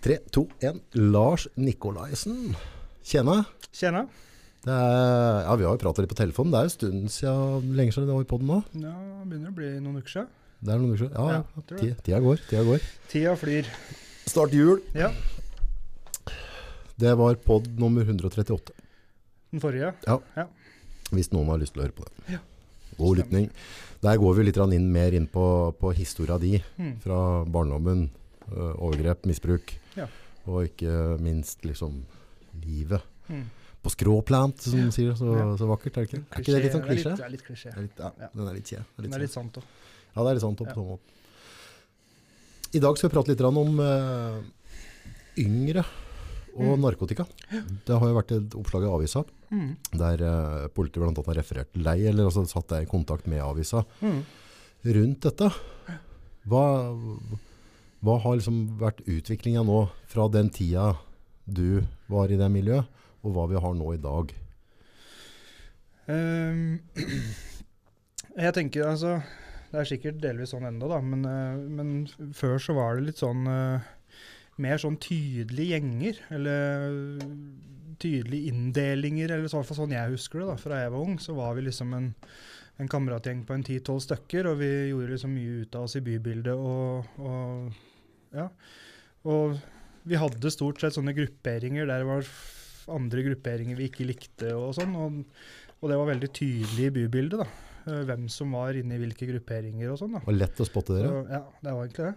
Tre, to, én. Lars Nikolaisen. Tjena. Tjena. Det er, ja, vi har jo pratet litt på telefonen. Det er jo en stund siden, lenge siden det var i podden nå. Ja, det begynner å bli noen uker siden. Det er noen uker siden. Ja, Ja, ja. Tida, tida går. Tida går. Tida flyr. Start jul. Ja, Det var pod nummer 138. den forrige. Ja Hvis noen har lyst til å høre på det. Ja. God lytning. Der går vi litt inn, mer inn på, på historia di Mm. fra barndommen, overgrep, misbruk, Ja. og ikke minst liksom livet. Mm. På skråplant, som de sier. Så, så vakkert, er det ikke? Er ikke det litt sånn klisjé? Det er litt klisjé. Ja. Den er litt kje. Den er litt sant òg. Ja, det er litt sant. På Ja. sånn måte. I dag skal vi prate litt om uh, yngre og Mm. narkotika. Det har jo vært et oppslag i avisa Mm. der uh, politiet annet har referert til deg, eller altså satt deg i kontakt med avisa Mm. rundt dette. Hva, hva har liksom vært utviklinga nå fra den tida du var i det miljøet, og hva vi har nå i dag? Um, jeg tenker altså Det er sikkert delvis sånn ennå, da, men, eh, men før så var det litt sånn eh, Mer sånn tydelige gjenger, eller tydelige inndelinger, eller så sånn jeg husker det da, fra jeg var ung. Så var vi liksom en, en kameratgjeng på en 10-12 stykker, og vi gjorde liksom mye ut av oss i bybildet. Og, og ja. Og vi hadde stort sett sånne grupperinger der det var andre grupperinger vi ikke likte og sånn. Og, og det var veldig tydelig i bybildet, da. eh, Hvem som var inne i hvilke grupperinger og sånn. da. Var lett å spotte dere. Så, ja, det var egentlig det.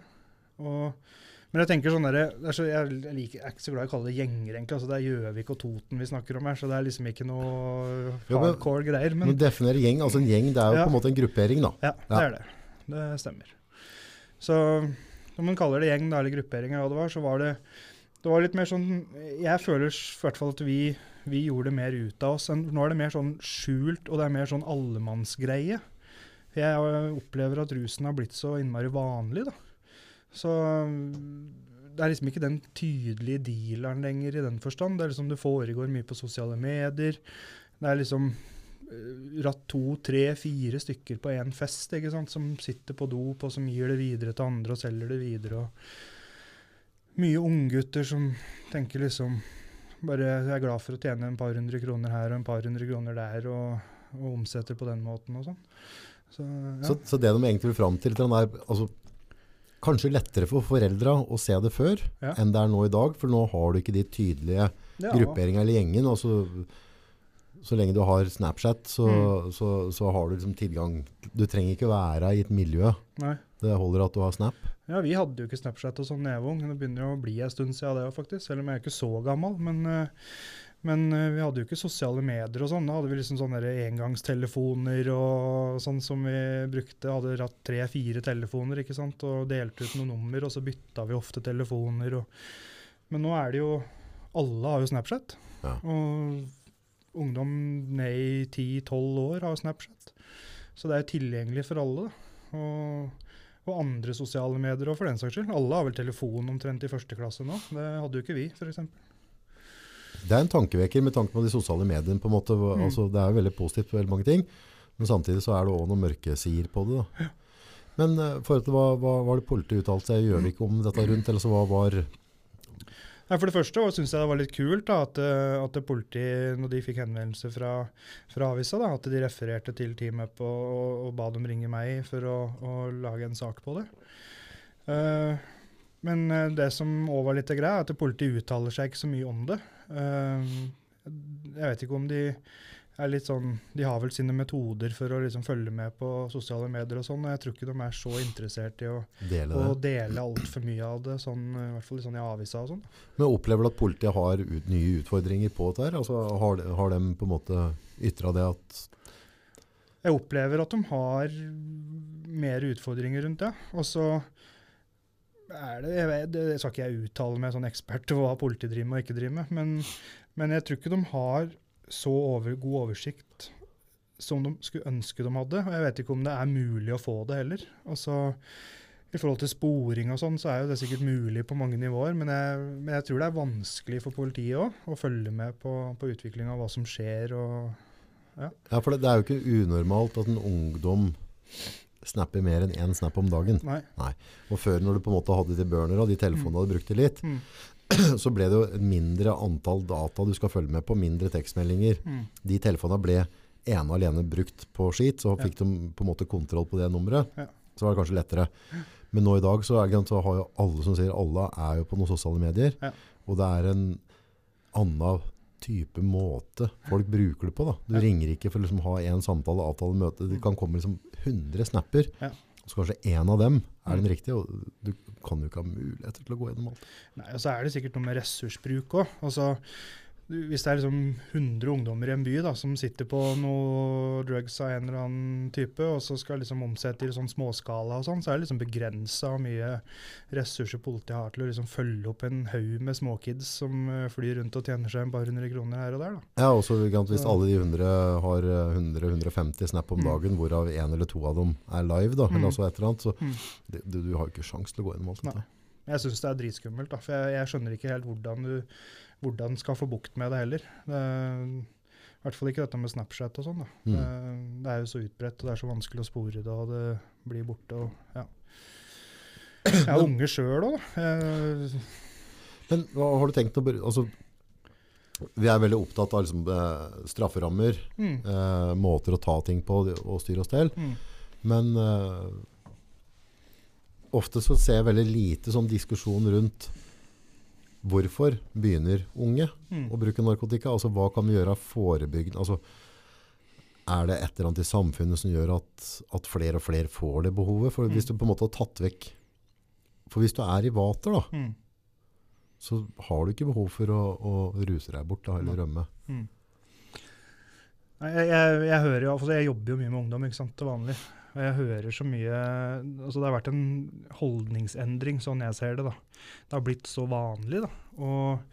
Og, men jeg tenker sånn der, er jeg, jeg, liker, jeg er ikke så glad i å kalle det gjenger, egentlig. altså Det er Gjøvik og Toten vi snakker om her, så det er liksom ikke noe Jo, men- hardcore greier. Men Men definere gjeng, altså en gjeng, det er jo Ja. på en måte en gruppering da. ja, det Ja. er det. Det stemmer. Så når man kaller det gjeng eller gruppering, eller hva det var, så var det det var litt mer sånn Jeg føler i hvert fall at vi, vi gjorde mer ut av oss. Nå er det mer sånn skjult, og det er mer sånn allemannsgreie. Jeg øh, opplever at rusen har blitt så innmari vanlig, da. Så det er liksom ikke den tydelige dealeren lenger i den forstand. Det er liksom det foregår mye på sosiale medier. Det er liksom eh, ratt to, tre, fire stykker på én fest, ikke sant, som sitter på dop, og som gir det videre til andre og selger det videre. og Mye unggutter som tenker liksom bare er glad for å tjene en par hundre kroner her og en par hundre kroner der, og, og omsetter på den måten og sånn. Så, ja. Så, så det de egentlig vil fram til, er altså, kanskje lettere for foreldra å se det før Ja. enn det er nå i dag, for nå har du ikke de tydelige ja, grupperinga eller gjengen. og så, lenge du har Snapchat, så, Mm. så, så har du liksom tilgang. Du trenger ikke være i et miljø. Nei. Det holder at du har Snap. Ja, vi hadde jo ikke Snapchat og sånn da jeg var ung. Det begynner jo å bli en stund siden det òg, faktisk. Selv om jeg er ikke så gammel. Men, eh, men eh, vi hadde jo ikke sosiale medier og sånn. Da hadde vi liksom sånne engangstelefoner og sånn som vi brukte. Hadde hatt tre-fire telefoner ikke sant? og delte ut noen nummer, og så bytta vi ofte telefoner. Og, men nå er det jo Alle har jo Snapchat. Ja. Og ungdom ned i 10-12 år har Snapchat. Så det er jo tilgjengelig for alle. Og og andre sosiale medier òg, for den saks skyld. Alle har vel telefon omtrent i første klasse nå. Det hadde jo ikke vi, f.eks. Det er en tankevekker med tanke på de sosiale mediene. på en måte. Mm. Altså, det er jo veldig positivt på veldig mange ting, men samtidig så er det også noen mørke sider på det. Da. Men uh, forhold til hva, hva var det politiet uttalte seg i Gjøvik om dette rundt? eller så hva var... Nei, For det første syns jeg det var litt kult da, at, eh, at politiet, når de fikk henvendelse fra, fra avisa, da, at de refererte til TeamUp og, og, og ba dem ringe meg for å, å lage en sak på det. Uh, men eh, det som òg var litt greia, er at politiet uttaler seg ikke så mye om det. Uh, jeg vet ikke om de er litt sånn De har vel sine metoder for å liksom følge med på sosiale medier og sånn, og jeg tror ikke de er så interessert i å, Dele å dele altfor mye av det, sånn, i hvert fall sånn i avisa og sånn. Men opplever du at politiet har ut, nye utfordringer på dette? her? Altså, har, de- har de på en måte ytra det at Jeg opplever at de har mer utfordringer rundt det. Og så er det jeg vet, Det skal ikke jeg uttale meg sånn ekspert på hva politiet driver med og ikke driver med, men, men jeg tror ikke de har så over, god oversikt som de skulle ønske de hadde. Og jeg vet ikke om det er mulig å få det heller. Altså, I forhold til sporing og sånn, så er jo det sikkert mulig på mange nivåer, men jeg, men jeg tror det er vanskelig for politiet òg å følge med på, på utviklinga av hva som skjer. og Ja, for det, det er jo ikke unormalt at en ungdom snapper mer enn én snap om dagen. Nei. Og før når du på en måte hadde de burnera, de telefonene du brukte litt, Mm. så ble det jo et mindre antall data du skal følge med på, mindre tekstmeldinger. Mm. De telefonene ble ene og alene brukt på skit, så Ja. fikk de på en måte kontroll på det nummeret. Ja. Så var det kanskje lettere. Men nå i dag så, er så har jo alle som sier alle er jo på noen sosiale medier. Ja. Og det er en annen type måte folk bruker det på. Da. Du Ja. ringer ikke for å liksom ha en samtale, avtale, møte. Det Mm. kan komme liksom 100 snapper. Så kanskje én av dem er den Mm. riktige. Og du kan jo ikke ha muligheter til å gå gjennom alt. Nei, og så er det sikkert noe med ressursbruk òg. Altså, hvis det er liksom 100 ungdommer i en by da, som sitter på noe drugs av en eller annen type, og så skal liksom omsette i sånn småskala og sånn, så er det liksom begrensa hvor mye ressurser politiet har til å liksom følge opp en haug med småkids som eh, flyr rundt og tjener seg en par hundre kroner her og der. da. Ja, og så Hvis alle de 100 har eh, 100-150 snap om Mm. dagen, hvorav en eller to av dem er live, da, Mm. eller altså et eller annet, så Mm. det, du, du har jo ikke sjans til å gå gjennom alt dette. Jeg syns det er dritskummelt, da, for jeg, jeg skjønner ikke helt hvordan du hvordan skal få bukt med det heller. Er, I hvert fall ikke dette med Snapchat og sånn. Mm. Det, det er jo så utbredt, og det er så vanskelig å spore det, og det blir borte. og ja. Jeg er unge sjøl òg, da. Men hva har du tenkt å altså, Vi er veldig opptatt av liksom, eh, strafferammer, mm, eh, måter å ta ting på og styre og stell. mm, Men eh, ofte så ser jeg veldig lite sånn diskusjon rundt hvorfor begynner unge mm. å bruke narkotika. Altså hva kan vi gjøre forebyggende altså, Er det et eller annet i samfunnet som gjør at, at flere og flere får det behovet? For hvis Mm. du på en måte har tatt vekk For hvis du er i vater, da, Mm, så har du ikke behov for å, å ruse deg bort da, eller rømme. mm. Jeg, jeg, jeg hører jo, altså jeg jobber jo mye med ungdom ikke sant, til vanlig. Og jeg hører så mye altså Det har vært en holdningsendring, sånn jeg ser det. da. Det har blitt så vanlig. da. Og,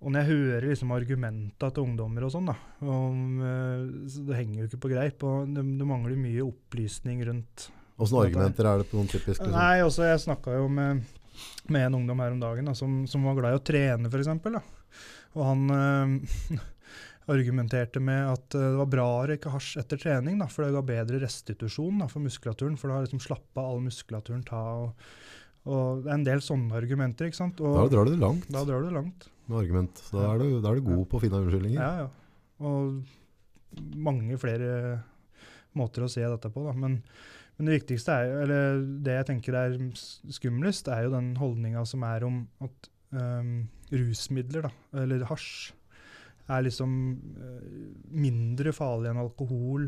og når jeg hører liksom argumenta til ungdommer og sånn, da, om, eh, så det henger jo ikke på greip. og Det, det mangler mye opplysning rundt Åssen er- argumenter er det på noen typisk liksom? Nei, også jeg snakka jo med, med en ungdom her om dagen da, som, som var glad i å trene, f.eks. Og han eh, argumenterte med at eh, det var bra å røyke hasj etter trening, da, for det ga bedre restitusjon da, for muskulaturen. For da har liksom slappa all muskulaturen ta. Og, og det er en del sånne argumenter. ikke sant? Og Da drar du det langt da drar du det langt. med argument. Da er du, da er du god på å finne unnskyldninger. Ja, ja. Og mange flere måter å se dette på. Da. Men, men det viktigste er jo, eller det jeg tenker er skumlest, er jo den holdninga som er om at um, rusmidler, da, eller hasj, er liksom eh, mindre farlig enn alkohol.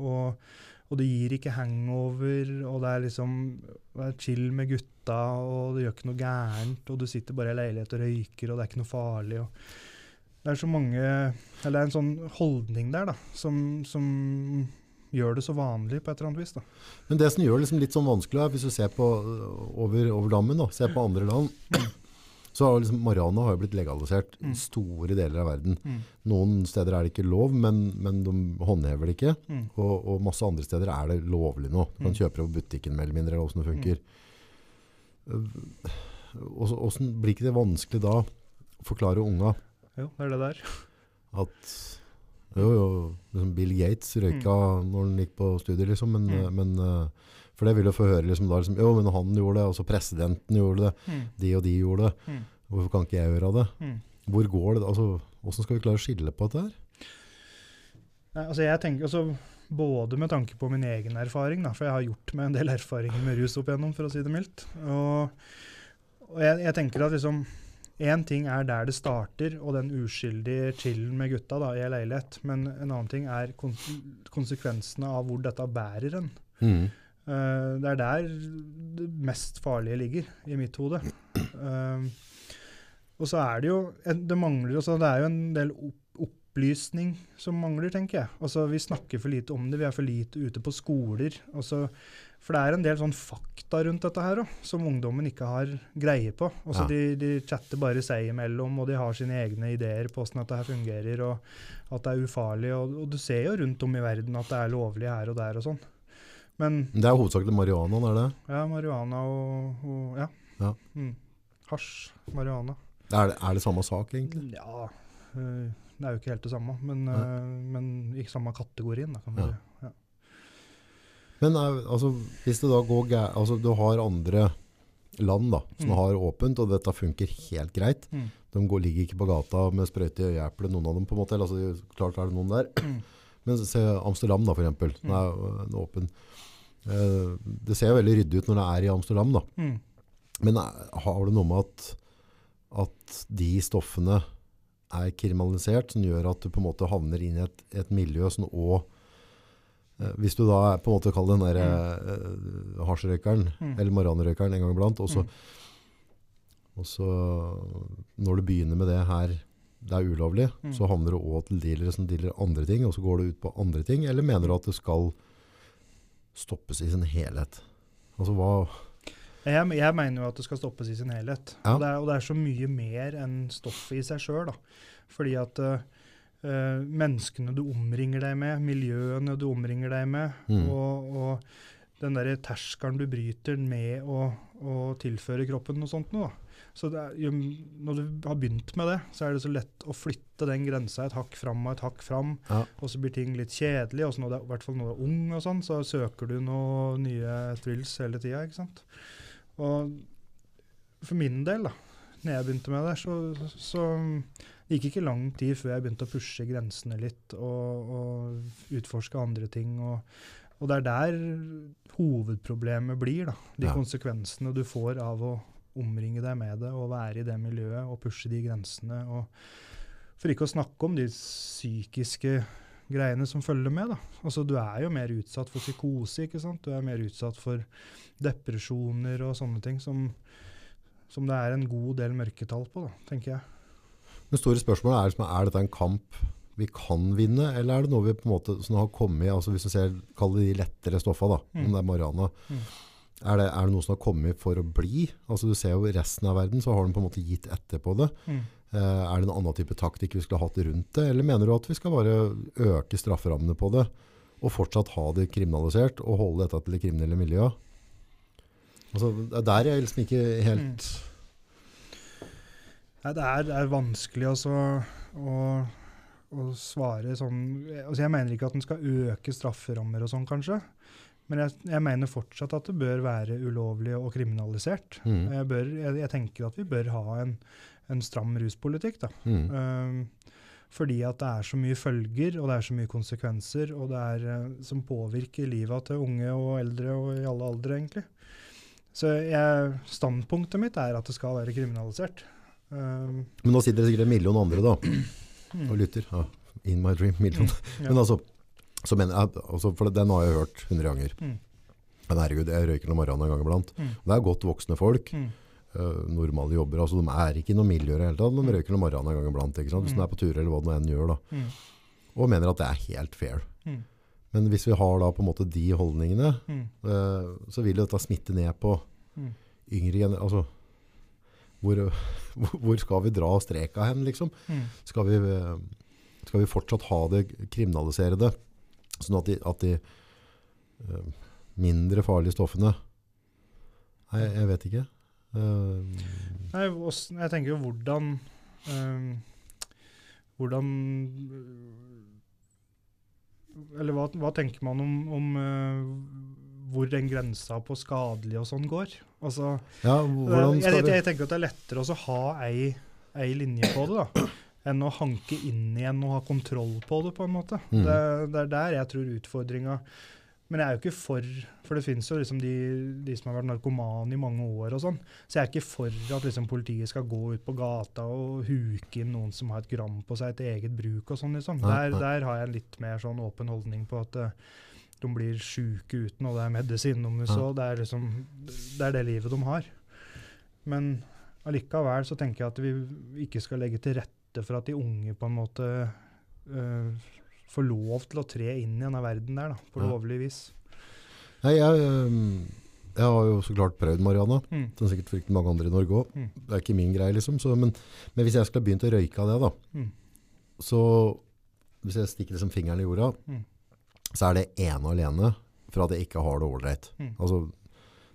Og, og det gir ikke hangover, og det er liksom det er chill med gutta, og det gjør ikke noe gærent, og du sitter bare i leilighet og røyker, og det er ikke noe farlig. det er så mange Eller det er en sånn holdning der da, som, som gjør det så vanlig på et eller annet vis. da. Men det som gjør det liksom litt sånn vanskelig, hvis du ser på øh, over, over dammen, da, ser på andre land, så liksom marihuana har jo blitt legalisert i Mm. store deler av verden. Noen steder er det ikke lov, men, men de håndhever det ikke. Mm. Og, og masse andre steder er det lovlig nå. Du kan Mm. kjøpe det på butikken mer eller mindre, eller hvordan det funker. Åssen så- blir ikke det vanskelig da å forklare unga Jo, det er det der. at jo, jo, liksom Bill Gates røyka når han gikk på studiet, liksom, men, Mm. men eh, For det vil jo få høre liksom, da, liksom, Jo, men han gjorde det, og presidenten gjorde det, Mm. de og de gjorde det. Mm. Hvorfor kan ikke jeg gjøre det? Mm. Hvor går det? altså, Hvordan skal vi klare å skille på dette her? Nei, altså jeg tenker altså, Både med tanke på min egen erfaring, da, for jeg har gjort meg en del erfaringer med rus opp igjennom, for å si det mildt. Og, og jeg, jeg tenker at liksom Én ting er der det starter, og den uskyldige chillen med gutta da, i ei leilighet. Men en annen ting er kon konsekvensene av hvor dette bærer en. Mm. Eh, det er der det mest farlige ligger, i mitt hode. Uh, og så er det jo Det mangler også, det er jo en del opp opplysning som mangler, tenker jeg. Altså, Vi snakker for lite om det, vi er for lite ute på skoler. Altså, for det er en del sånn fakta rundt dette her også, som ungdommen ikke har greie på. Altså, Ja. de, de chatter bare seg imellom, og de har sine egne ideer på hvordan dette her fungerer, og at det er ufarlig. Og, og du ser jo rundt om i verden at det er lovlig her og der og sånn. Men Det er hovedsakelig marihuanaen, er det? ja, marihuana og, og ja. Ja. Mm. Hasj, marihuana. Er det, er det samme sak, egentlig? Ja, øh, det er jo ikke helt det samme, men, øh, men i samme kategorien. Da, kan vi Ja. si. Ja. Men er, altså, hvis det da går gæ- altså, du har andre land da, som Mm. har åpent, og dette funker helt greit. Mm. De går, ligger ikke på gata med sprøyte i øyeeplet, noen av dem på en måte. Altså, klart er det noen der. Mm. Men se Amsterdam da, for eksempel. Den er den er åpen. Eh, det ser jo veldig ryddig ut når det er i Amsterdam da. Mm. Men eh, har det noe med at, at de stoffene er kriminalisert, som gjør at du på en måte havner inn i et, et miljø som også eh, hvis du da er på en måte kaller den der eh, hasjrøykeren, Mm. eller marihuanarøykeren en gang iblant, og så, Mm. når du begynner med det her, det er ulovlig, Mm. så havner du også til dealere som dealer andre ting, og så går du ut på andre ting, eller mener du at det skal stoppes i sin helhet? Altså hva... Jeg, jeg mener jo at det skal stoppes i sin helhet. Ja. Og, det er, og det er så mye mer enn stoffet i seg sjøl. Fordi at eh, menneskene du omringer deg med, miljøene du omringer deg med, Mm. og, og den derre terskelen du bryter med å, å tilføre kroppen noe sånt noe. da. Så er, jo, når du har begynt med det, så er det så lett å flytte den grensa et hakk fram og et hakk fram. Ja. Og så blir ting litt kjedelig, og så når du er, i hvert fall når du er ung, og sånn, så søker du noe nye thrills hele tida. ikke sant? Og for min del, da, når jeg begynte med det, så, så det gikk ikke lang tid før jeg begynte å pushe grensene litt og, og utforske andre ting. Og, og det er der hovedproblemet blir, da. De Ja. konsekvensene du får av å omringe deg med det og være i det miljøet og pushe de grensene. og For ikke å snakke om de psykiske greiene som følger med. da. Altså, Du er jo mer utsatt for psykose, ikke sant? Du er mer utsatt for depresjoner og sånne ting som, som det er en god del mørketall på, da, tenker jeg. Det store spørsmålet er, liksom, er dette en kamp vi kan vinne, eller er det noe vi på en måte som har kommet, altså hvis du ser, kall det de lettere stoffa da, Mm. om det er marihuana, Mm. Er, det, er det noe som har kommet for å bli? Altså du ser jo i resten av verden, så har de på en måte gitt etter på det. Mm. Eh, er det en annen type taktikk vi skulle hatt rundt det, eller mener du at vi skal bare øke strafferammene på det, og fortsatt ha det kriminalisert, og holde dette til det kriminelle miljøet? Altså, det er der jeg liksom ikke helt... Nei, det er, det er vanskelig også å, å svare sånn altså Jeg mener ikke at en skal øke strafferammer og sånn, kanskje. Men jeg, jeg mener fortsatt at det bør være ulovlig og kriminalisert. Mm. Jeg, bør, jeg, jeg tenker at vi bør ha en, en stram ruspolitikk. da. Mm. Um, fordi at det er så mye følger, og det er så mye konsekvenser, og det er, eh, som påvirker livet til unge og eldre og i alle aldre, egentlig. Så jeg, standpunktet mitt er at det skal være kriminalisert. Um, Men nå sitter det sikkert en million andre da, mm, og lytter. Ja, in my dream, million. mm, ja. Men altså, så mener jeg, altså, for den har jeg hørt 100 ganger. Mm. Men herregud, jeg røyker om morgenen en gang iblant. Mm. Det er godt voksne folk, Mm. Uh, normale jobber, altså de er ikke i noe miljø i det hele tatt, de røyker om morgenen en gang iblant, ikke sant? Hvis Mm. de er på tur eller hva de enn gjør da. Mm. Og mener at det er helt fair. Mm. Men hvis vi har da på en måte de holdningene, Mm. øh, så vil jo dette smitte ned på Mm. yngre gener... Altså, hvor, hvor skal vi dra streka hen, liksom? Mm. Skal vi, øh, skal vi fortsatt ha det kriminaliserede, sånn at de, at de øh, mindre farlige stoffene Nei, jeg vet ikke. Uh, Nei, jeg tenker jo hvordan uh, Hvordan Eller hva, hva tenker man om, om hvor den grensa på skadelig og sånn går? Altså, ja, jeg, jeg, jeg tenker at det er lettere å ha ei, ei linje på det, da. Enn å hanke inn igjen og ha kontroll på det, på en måte. Mm. Det, det er der jeg tror utfordringa Men jeg er jo ikke for For det fins jo liksom de, de som har vært narkomane i mange år og sånn. Så jeg er ikke for at liksom politiet skal gå ut på gata og huke inn noen som har et gram på seg til eget bruk og sånn, liksom. Der, der har jeg en litt mer sånn åpen holdning på at eh, de blir sjuke uten, og det er medisin om så. Det er liksom Det er det livet de har. Men allikevel så tenker jeg at vi ikke skal legge til rette for at de unge på en måte øh, får lov til å tre inn i denne verden der, da, på Ja. lovlig vis. Nei, jeg, jeg har jo så klart prøvd marihuana. Mm. Er sikkert fryktelig mange andre i Norge òg. Mm. Det er ikke min greie, liksom. Så, men, men hvis jeg skulle begynt å røyke av det, da, Mm. så hvis jeg stikker liksom fingeren i jorda, Mm. så er det ene og alene for at jeg ikke har det ålreit. Mm. Altså,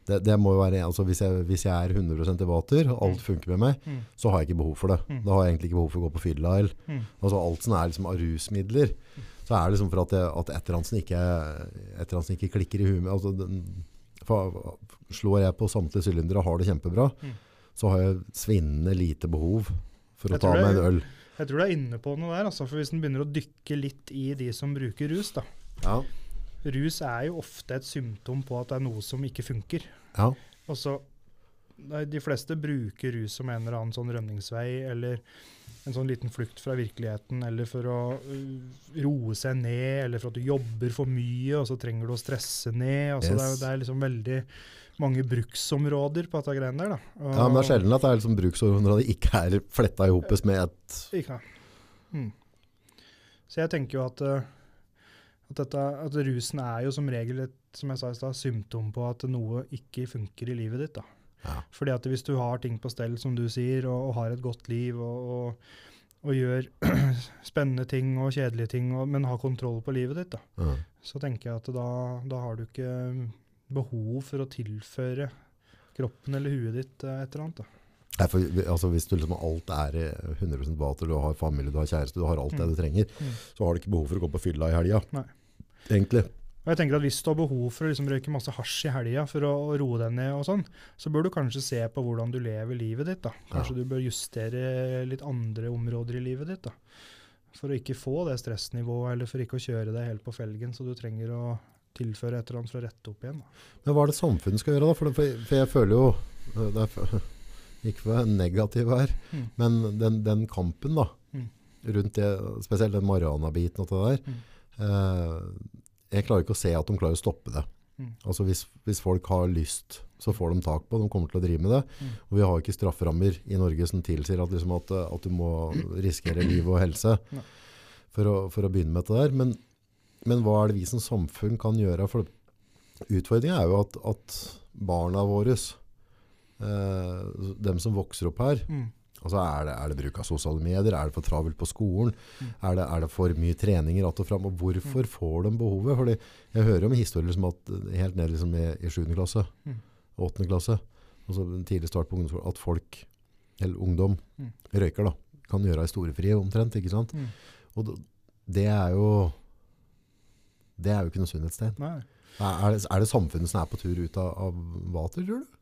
det, det må jo være, altså hvis, jeg, hvis jeg er 100 i vater, og alt Mm. funker med meg, Mm. så har jeg ikke behov for det. Mm. Da har jeg egentlig ikke behov for å gå på fylla. Eller, Mm. altså alt som er liksom av rusmidler, så er det liksom for at, det, at et eller annet som ikke, et eller annet som ikke klikker i huet. Altså den, for, slår jeg på samtlige sylindere og har det kjempebra, Mm. så har jeg svinnende lite behov for å Jeg ta meg en øl. Jeg tror du er inne på noe der, altså, for hvis en begynner å dykke litt i de som bruker rus, da. Ja. Rus er jo ofte et symptom på at det er noe som ikke funker. Ja. Og så, De fleste bruker rus som en eller annen sånn rømningsvei, eller en sånn liten flukt fra virkeligheten, eller for å uh, roe seg ned, eller for at du jobber for mye, og så trenger du å stresse ned. Altså, det, er, det er liksom veldig mange bruksområder på dette greiene der. da. Og- ja, men det er sjelden at det er liksom bruksområder det ikke er fletta i hopet med et Ikke. Mm. Så jeg tenker jo at, eh, at, dette, at rusen er jo som regel et som jeg sa i sted, symptom på at noe ikke funker i livet ditt. da. Ja. Fordi at hvis du har ting på stell, som du sier, og, og har et godt liv, og, og, og gjør spennende ting og kjedelige ting, og, men har kontroll på livet ditt, da, mm. så tenker jeg at da, da har du ikke behov for å tilføre kroppen eller huet ditt eh, et eller annet. da. Nei, for, altså, hvis du liksom alt er eh, 100% vater, du har familie, du har kjæreste, du har alt det Mm. du trenger, Mm. så har du ikke behov for å gå på fylla i helga. Egentlig. Og jeg tenker at Hvis du har behov for å liksom røyke masse hasj i helga for å, å roe deg ned, og sånn, så bør du kanskje se på hvordan du lever livet ditt. da. Kanskje Ja. du bør justere litt andre områder i livet ditt. da. For å ikke få det stressnivået, eller for ikke å kjøre deg helt på felgen, så du trenger å tilføre et eller annet for å rette opp igjen. da. Men hva er det samfunnet skal gjøre da? For, det, for, jeg føler jo, eh, det er, ikke for å være negativ her, Mm. men den, den kampen da, Mm. rundt det, spesielt den marihuana-biten og det der, eh, jeg klarer ikke å se at de klarer å stoppe det. Mm. Altså hvis, hvis folk har lyst, så får de tak på, det. de kommer til å drive med det. Mm. Og vi har ikke strafferammer i Norge som tilsier at, liksom at, at du må risikere liv og helse for å, for å begynne med dette der. Men, men hva er det vi som samfunn kan gjøre? For utfordringen er jo at, at barna våre, dem som vokser opp her, Mm. Altså er det, er det bruk av sosiale medier? Er det for travelt på skolen? Mm. Er, det, er det for mye treninger att og fram? Og hvorfor får de behovet? Fordi jeg hører om historier som at eh, helt ned liksom i, i 7. klasse, Mm. 8. klasse, altså tidlig start på ungdomsskolen, at folk, eller ungdom, Mm. røyker da, kan gjøre i storefri omtrent, ikke sant? Mm. Og det, er jo det er jo ikke noe sunnhetstegn. Er, er, det, det samfunnet som er på tur ut av, av vater, tror du?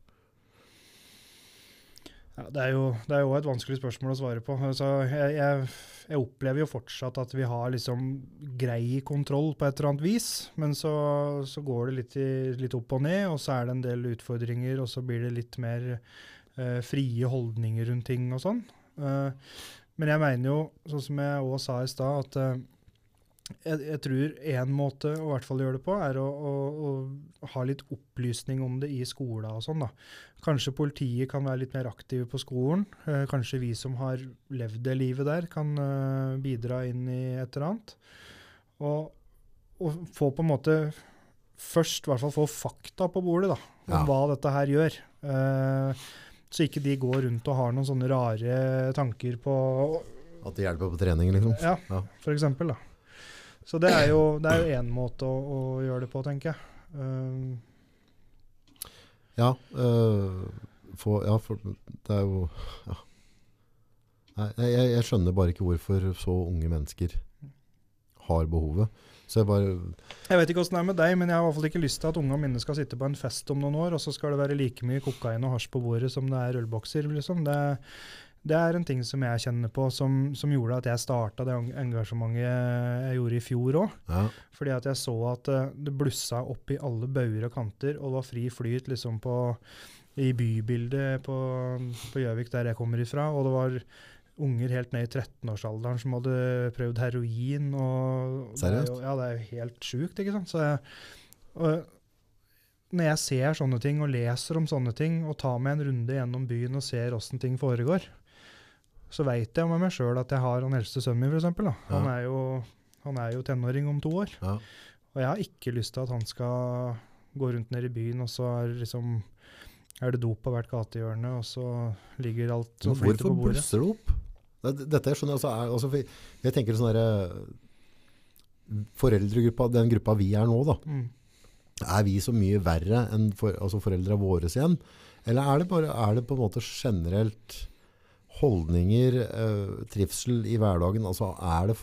Ja, det er jo det er jo et vanskelig spørsmål å svare på. Altså, jeg, jeg, jeg opplever jo fortsatt at vi har liksom grei kontroll på et eller annet vis, men så, så går det litt, i, litt opp og ned, og så er det en del utfordringer, og så blir det litt mer eh, frie holdninger rundt ting og sånn. Eh, men jeg mener jo, sånn som jeg òg sa i stad, at eh, jeg, jeg tror én måte å hvert fall gjøre det på, er å, å, å ha litt opplysning om det i skolen og sånn. da. Kanskje politiet kan være litt mer aktive på skolen. Eh, kanskje vi som har levd det livet der, kan eh, bidra inn i et eller annet. Og, og få på en måte først i hvert fall få fakta på bordet da, om Ja. hva dette her gjør. Eh, så ikke de går rundt og har noen sånne rare tanker på At det hjelper på trening, liksom? Ja, Ja. for eksempel. Da. Så det er jo det én måte å, å gjøre det på, tenker jeg. Um, Ja, uh, for, ja, for det er jo ja. Nei, jeg, jeg skjønner bare ikke hvorfor så unge mennesker har behovet. Så jeg bare Jeg vet ikke åssen det er med deg, men jeg har i hvert fall ikke lyst til at unga mine skal sitte på en fest om noen år, og så skal det være like mye kokain og hasj på bordet som det er ølbokser. Liksom. Det, det er en ting som jeg kjenner på, som, som gjorde at jeg starta det engasjementet jeg gjorde i fjor òg. ja, Fordi at jeg så at eh, det blussa opp i alle bauger og kanter, og det var fri flyt liksom på, i bybildet på på Gjøvik, der jeg kommer ifra. Og det var unger helt ned i 13-årsalderen som hadde prøvd heroin. Og det er Seriøst? jo- Ja, det er jo helt sjukt, ikke sant. Så jeg, og når jeg ser sånne ting og leser om sånne ting, og tar meg en runde gjennom byen og ser åssen ting foregår, så veit jeg med meg sjøl at jeg har han eldste sønnen min, f.eks. Han, Ja. er jo- han er jo tenåring om to år. ja. Og jeg har ikke lyst til at han skal gå rundt nede i byen, og så er liksom er det dop på hvert gatehjørne, og så ligger alt og flyter hvorfor på bordet. blusser det opp? Dette dette jeg altså, er, altså, Jeg tenker sånn derre Foreldregruppa, den gruppa vi er nå, da. Mm. Er vi så mye verre enn for, altså foreldra våre igjen? Eller er det, bare, er det på en måte generelt holdninger, eh, trivsel i hverdagen? Altså er det,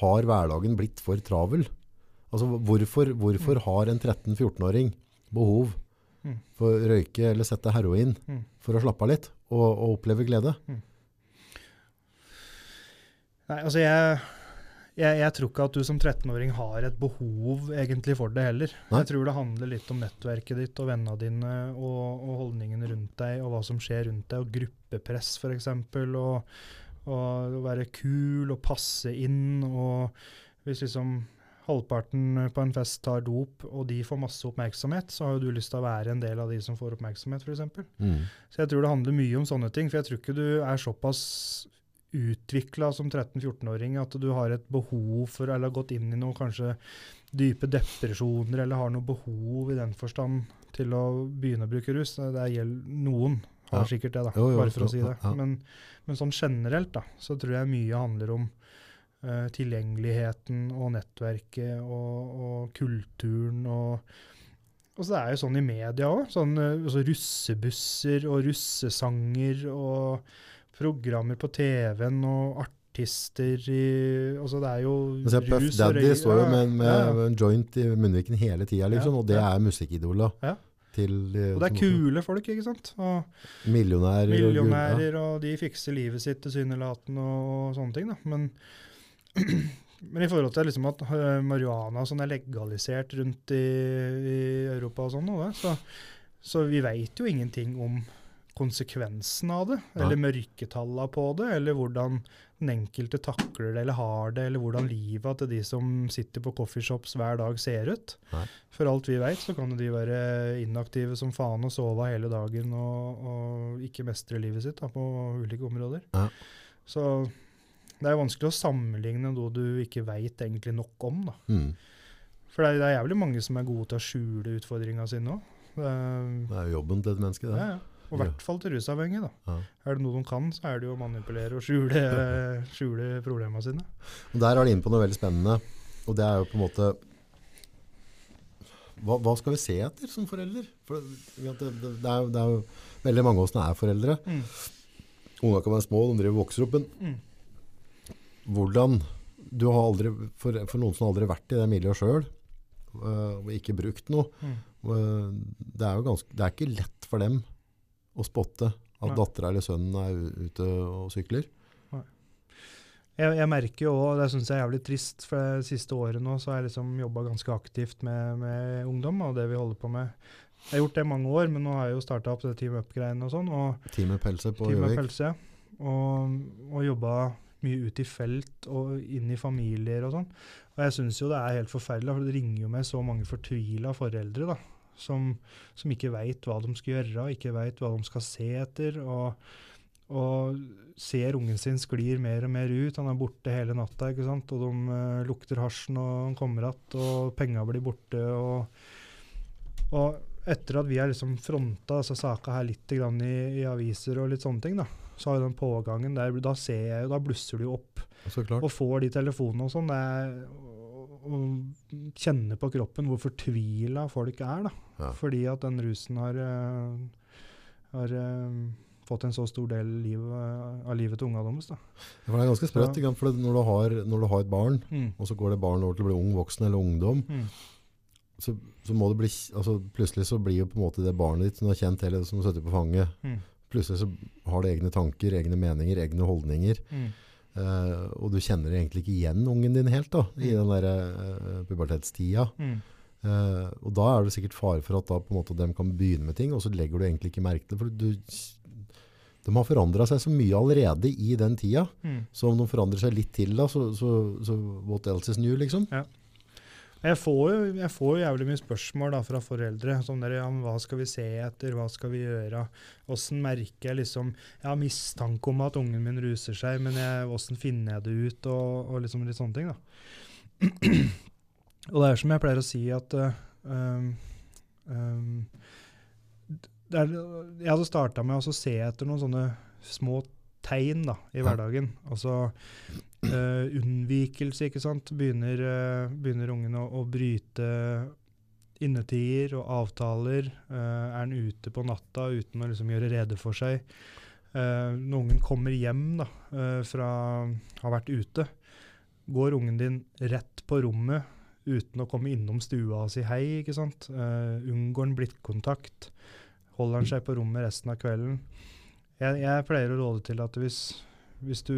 har hverdagen blitt for travel? Altså hvorfor, hvorfor har en 13-14-åring behov Mm. For å røyke eller sette heroin Mm. for å slappe av litt og, og oppleve glede. Nei, altså jeg, jeg, jeg tror ikke at du som 13-åring har et behov egentlig for det heller. Nei. Jeg tror det handler litt om nettverket ditt og vennene dine og, og holdningene rundt deg, og hva som skjer rundt deg, og gruppepress f.eks. Og, og å være kul og passe inn. og Hvis liksom halvparten på en fest tar dop, og de får masse oppmerksomhet, så har jo du lyst til å være en del av de som får oppmerksomhet, f.eks. Mm. Så jeg tror det handler mye om sånne ting. For jeg tror ikke du er såpass utvikla som 13-14-åring at du har et behov for, eller har gått inn i noen kanskje dype depresjoner, eller har noe behov i den forstand til å begynne å bruke rus. Det gjelder noen har Ja. sikkert det, da, Jo, jo, bare for å si det. ja. Men, men sånn generelt da, så tror jeg mye handler om uh, tilgjengeligheten og nettverket og, og kulturen og og så er det jo sånn i media òg. Sånn, eh, altså russebusser og russesanger og programmer på TV-en og artister i Altså det er jo Men se, Puff Daddy og står jo med, med ja, ja. en joint i munnviken hele tida, liksom, Ja, og det er musikkidola. Ja. Til, uh, Og det er kule folk, ikke sant? Og Millionærer. og millionærer, og de fikser livet sitt tilsynelatende og sånne ting. da. Men, men i forhold til liksom at uh, marihuana sånn er legalisert rundt i, i Europa og sånn, så, så vi veit jo ingenting om konsekvensen av det, Nei. eller mørketallene på det, eller hvordan den enkelte takler det eller har det, eller hvordan livet til de som sitter på coffeeshops hver dag ser ut. Nei. For alt vi veit, så kan de være inaktive som faen og sove hele dagen og, og ikke mestre livet sitt da, på ulike områder. Ja. Så det er vanskelig å sammenligne noe du ikke veit egentlig nok om. da. Mm. For det er, det er jævlig mange som er gode til å skjule utfordringa si nå. Det, Det er jo jobben til et menneske, det. Ja, ja. Og i hvert fall til rusavhengige. da. Ja. Er det noe de kan, så er det jo å manipulere og skjule, skjule problemene sine. Der er du inne på noe veldig spennende. Og det er jo på en måte Hva, hva skal vi se etter som forelder? For det, det, det, er, jo- det er jo veldig mange av oss som er foreldre. Mm. Ungene kan være små, de driver vokser opp. Men Mm. hvordan Du har aldri, for, for noen som aldri har vært i det miljøet sjøl, og ikke brukt noe Mm. øh, det, er jo ganske, det er ikke lett for dem å spotte at dattera eller sønnen er ute og sykler. Jeg, jeg merker jo òg, det syns jeg er jævlig trist, for det siste året nå så har jeg liksom jobba ganske aktivt med, med ungdom og det vi holder på med. Jeg har gjort det i mange år, men nå har jeg jo starta opp det Team Up-greiene og sånn. og Team med pelse på Gjøvik. og, og jobba mye ut i felt og inn i familier og sånn. Og jeg syns jo det er helt forferdelig, for det ringer jo med så mange fortvila foreldre da, som, som ikke veit hva de skal gjøre, ikke veit hva de skal se etter. og og ser ungen sin sklir mer og mer ut. Han er borte hele natta, ikke sant? og de uh, lukter hasjen, og han kommer igjen, og penga blir borte. Og, og etter at vi har liksom fronta altså, saka her litt grann i, i aviser og litt sånne ting, da, så har jo den pågangen der, da ser jeg jo, da blusser det jo opp. Og får de telefonene og sånn. Og kjenner på kroppen hvor fortvila folk er, da. Ja. Fordi at den rusen har, eh, har eh, fått en så stor del liv, eh, av livet til unga deres. Det er ganske sprøtt, for når du, har, når du har et barn, Mm. og så går det barn over til å bli ung voksen eller ungdom, Mm. så, så må det bli, altså plutselig så blir jo på en måte det barnet ditt som du har kjent hele, som du sitter på fanget, Mm. plutselig så har det egne tanker, egne meninger, egne holdninger, Mm. Eh, og du kjenner egentlig ikke igjen ungen din helt da, i Mm. den der uh, pubertetstida. Mm. Uh, og da er det sikkert fare for at da på en måte de kan begynne med ting, og så legger du egentlig ikke merke til det, de har forandret seg så mye allerede i den tida, Mm. så om de forandrer seg litt til da, så, så, så what else is new, liksom? Jeg får, jo, jeg får jo jævlig mye spørsmål da, fra foreldre. Sånn der, ja, men hva skal vi se etter, hva skal vi gjøre? Åssen merker jeg liksom Jeg har mistanke om at ungen min ruser seg, men åssen finner jeg det ut? Og, og liksom litt sånne ting, da. og det er som jeg pleier å si, at uh, um, um, det er, Jeg hadde starta med å se etter noen sånne små tegn da, i hverdagen. Altså eh, unnvikelse, ikke sant. Begynner, uh, begynner ungen å, å bryte innetider og avtaler. Uh, er han ute på natta uten å liksom gjøre rede for seg? Når ungen kommer hjem da, fra har vært ute, går ungen din rett på rommet uten å komme innom stua og si hei. ikke sant? Uh, unngår han blittkontakt? Holder han seg på rommet resten av kvelden? Jeg, jeg pleier å råde til at hvis, hvis du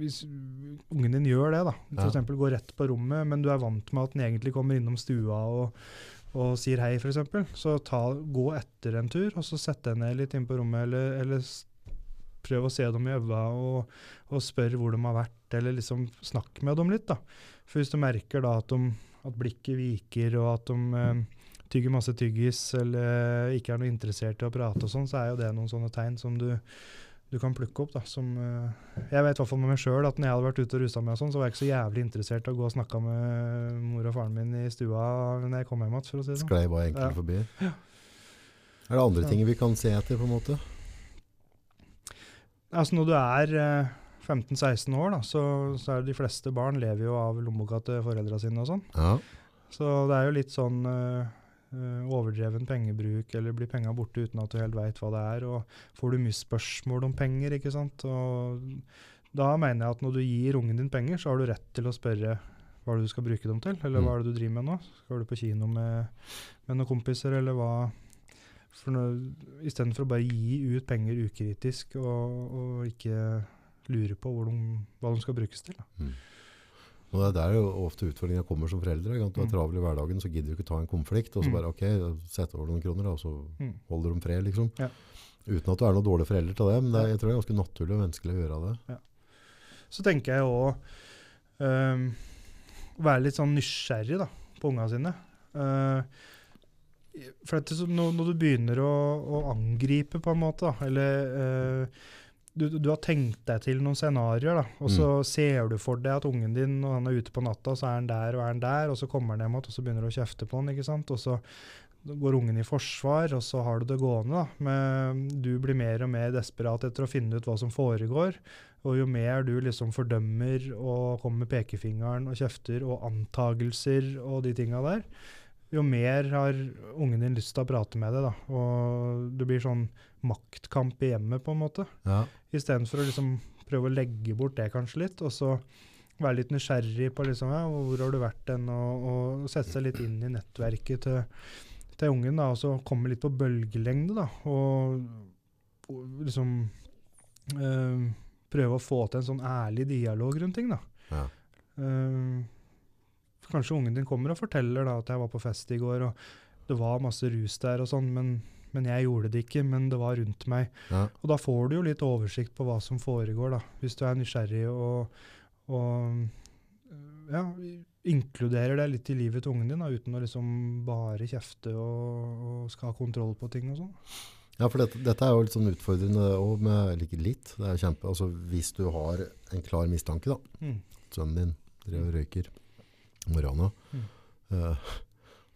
hvis ungen din gjør det, da, f.eks. Ja. går rett på rommet, men du er vant med at den egentlig kommer innom stua og, og sier hei, f.eks., så ta, gå etter en tur, og så sett deg ned litt inn på rommet, eller, eller prøv å se dem i øynene og, og spør hvor de har vært, eller liksom snakk med dem litt. da. For hvis du merker da at, de, at blikket viker, og at de eh, tygger masse tyggis, eller ikke er noe interessert i å prate og sånn, så er jo det noen sånne tegn som du, du kan plukke opp. da, som, uh, Jeg vet i hvert fall med meg sjøl at når jeg hadde vært ute og rusa meg, og sånn, så var jeg ikke så jævlig interessert i å gå og snakke med mor og faren min i stua når jeg kom hjem igjen. for å si det sånn. Sklei bare enkelt ja. forbi. Ja. Er det andre ting vi kan se etter, på en måte? Altså Når du er uh, 15-16 år, da, så, så, er det de fleste barn lever jo av lommeboka til foreldra sine og sånn. Ja. Så det er jo litt sånn uh, overdreven pengebruk, eller blir penga borte uten at du helt veit hva det er. Og får du mye spørsmål om penger, ikke sant. Og da mener jeg at når du gir ungen din penger, så har du rett til å spørre hva er det du skal bruke dem til, eller hva mm. er det du driver med nå? Skal du på kino med, med noen kompiser, eller hva? For Istedenfor å bare gi ut penger ukritisk og, og ikke lure på de, hva de skal brukes til. Mm. Og det er der jo ofte utfordringa kommer som foreldre. Du er mm. travel i hverdagen, så gidder du ikke ta en konflikt. Og så mm. bare OK, sett over noen kroner, og så holder holder de fred, liksom. Ja. Uten at du er noen dårlig forelder til det. Men det er, jeg tror det er ganske naturlig og menneskelig å gjøre det. Ja. Så tenker jeg òg um, ehm, være litt sånn nysgjerrig da, på ungene sine. Uh, for det, når, når, du begynner å, å, angripe, på en måte, da, eller uh, du, du, har tenkt deg til noen scenarioer, og så mm. ser du for deg at ungen din når han er ute på natta, så er han der og er han der, og så kommer han hjem igjen og så begynner du å kjefte på han, ikke sant? og så går ungen i forsvar, og så har du det gående. da, Men du blir mer og mer desperat etter å finne ut hva som foregår. Og jo mer du liksom fordømmer og kommer med pekefingeren og kjefter og antagelser og de tinga der, jo mer har ungen din lyst til å prate med deg. da, Og du blir sånn maktkamp i hjemmet, på en måte. Ja. Istedenfor å liksom prøve å legge bort det kanskje litt, og så være litt nysgjerrig på liksom, ja, hvor har du vært hen, og, og, sette seg litt inn i nettverket til, til ungen. da, Og så komme litt på bølgelengde, da, og, og liksom øh, prøve å få til en sånn ærlig dialog rundt ting. da. Ja. Uh, Kanskje ungen din kommer og forteller da, at jeg var på fest i går, og det var masse rus der og sånn, men, men, jeg gjorde det ikke, men det var rundt meg. Ja. Og da får du jo litt oversikt på hva som foregår, da, hvis du er nysgjerrig og, og ja, inkluderer deg litt i livet til ungen din, da, uten å liksom bare kjefte og, og skal ha kontroll på ting og sånn. Ja, for dette, dette, er jo litt sånn utfordrende òg, med like litt. Det er kjempe, altså Hvis du har en klar mistanke, da. Mm. Sønnen din driver og røyker morgenen. Mm. Uh,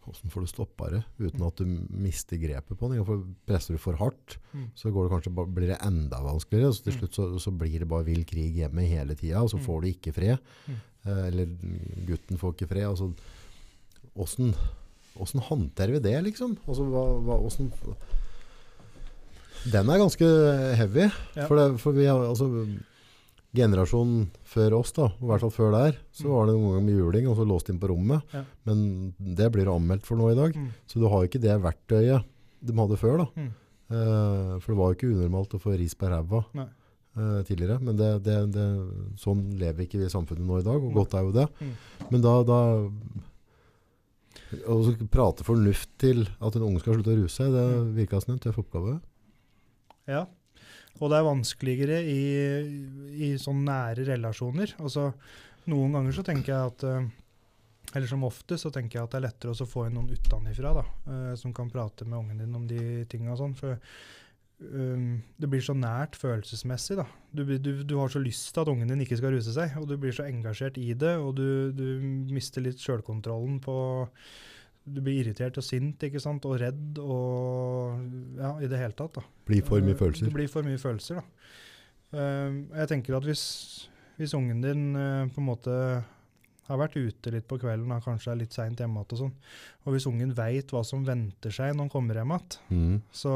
hvordan får du stoppa det uten at du mister grepet på det? For presser du for hardt, mm. så går det kanskje, blir det enda vanskeligere. Så til mm. slutt så, så blir det bare vill krig hjemme hele tida, og så mm. får du ikke fred. Uh, eller gutten får ikke fred. Altså, hvordan håndterer vi det, liksom? Altså, hva, hva, hvordan, den er ganske heavy. Ja. For, det, for vi har, altså, generasjonen før oss, da, i hvert fall før der, så mm. var det noen ganger med juling og så låst inn på rommet. Ja. Men det blir anmeldt for nå i dag. Mm. Så du har ikke det verktøyet de hadde før. da. Mm. Eh, for det var jo ikke unormalt å få ris på ræva eh, tidligere. Men det, det, det, sånn lever ikke vi i samfunnet nå i dag, og godt er jo det. Mm. Men da, da Å prate fornuft til at en unge skal slutte å ruse seg, det mm. virka som en tøff oppgave. Ja, og det er vanskeligere i, i sånn nære relasjoner. Altså, noen ganger så tenker jeg at eh, Eller som ofte så tenker jeg at det er lettere å få inn noen utenfra da, uh, som kan prate med ungen din om de tinga sånn. For um, det blir så nært følelsesmessig. da. Du, du, du, har så lyst til at ungen din ikke skal ruse seg, og du blir så engasjert i det, og du, du mister litt sjølkontrollen på du blir irritert og sint ikke sant? og redd og ja, i det hele tatt. da. Blir for mye følelser. Det blir for mye følelser, da. Uh, jeg tenker at hvis, hvis ungen din uh, på en måte har vært ute litt på kvelden, og kanskje er litt seint hjemme igjen, og sånn, og hvis ungen veit hva som venter seg når han kommer hjem igjen, mm. så,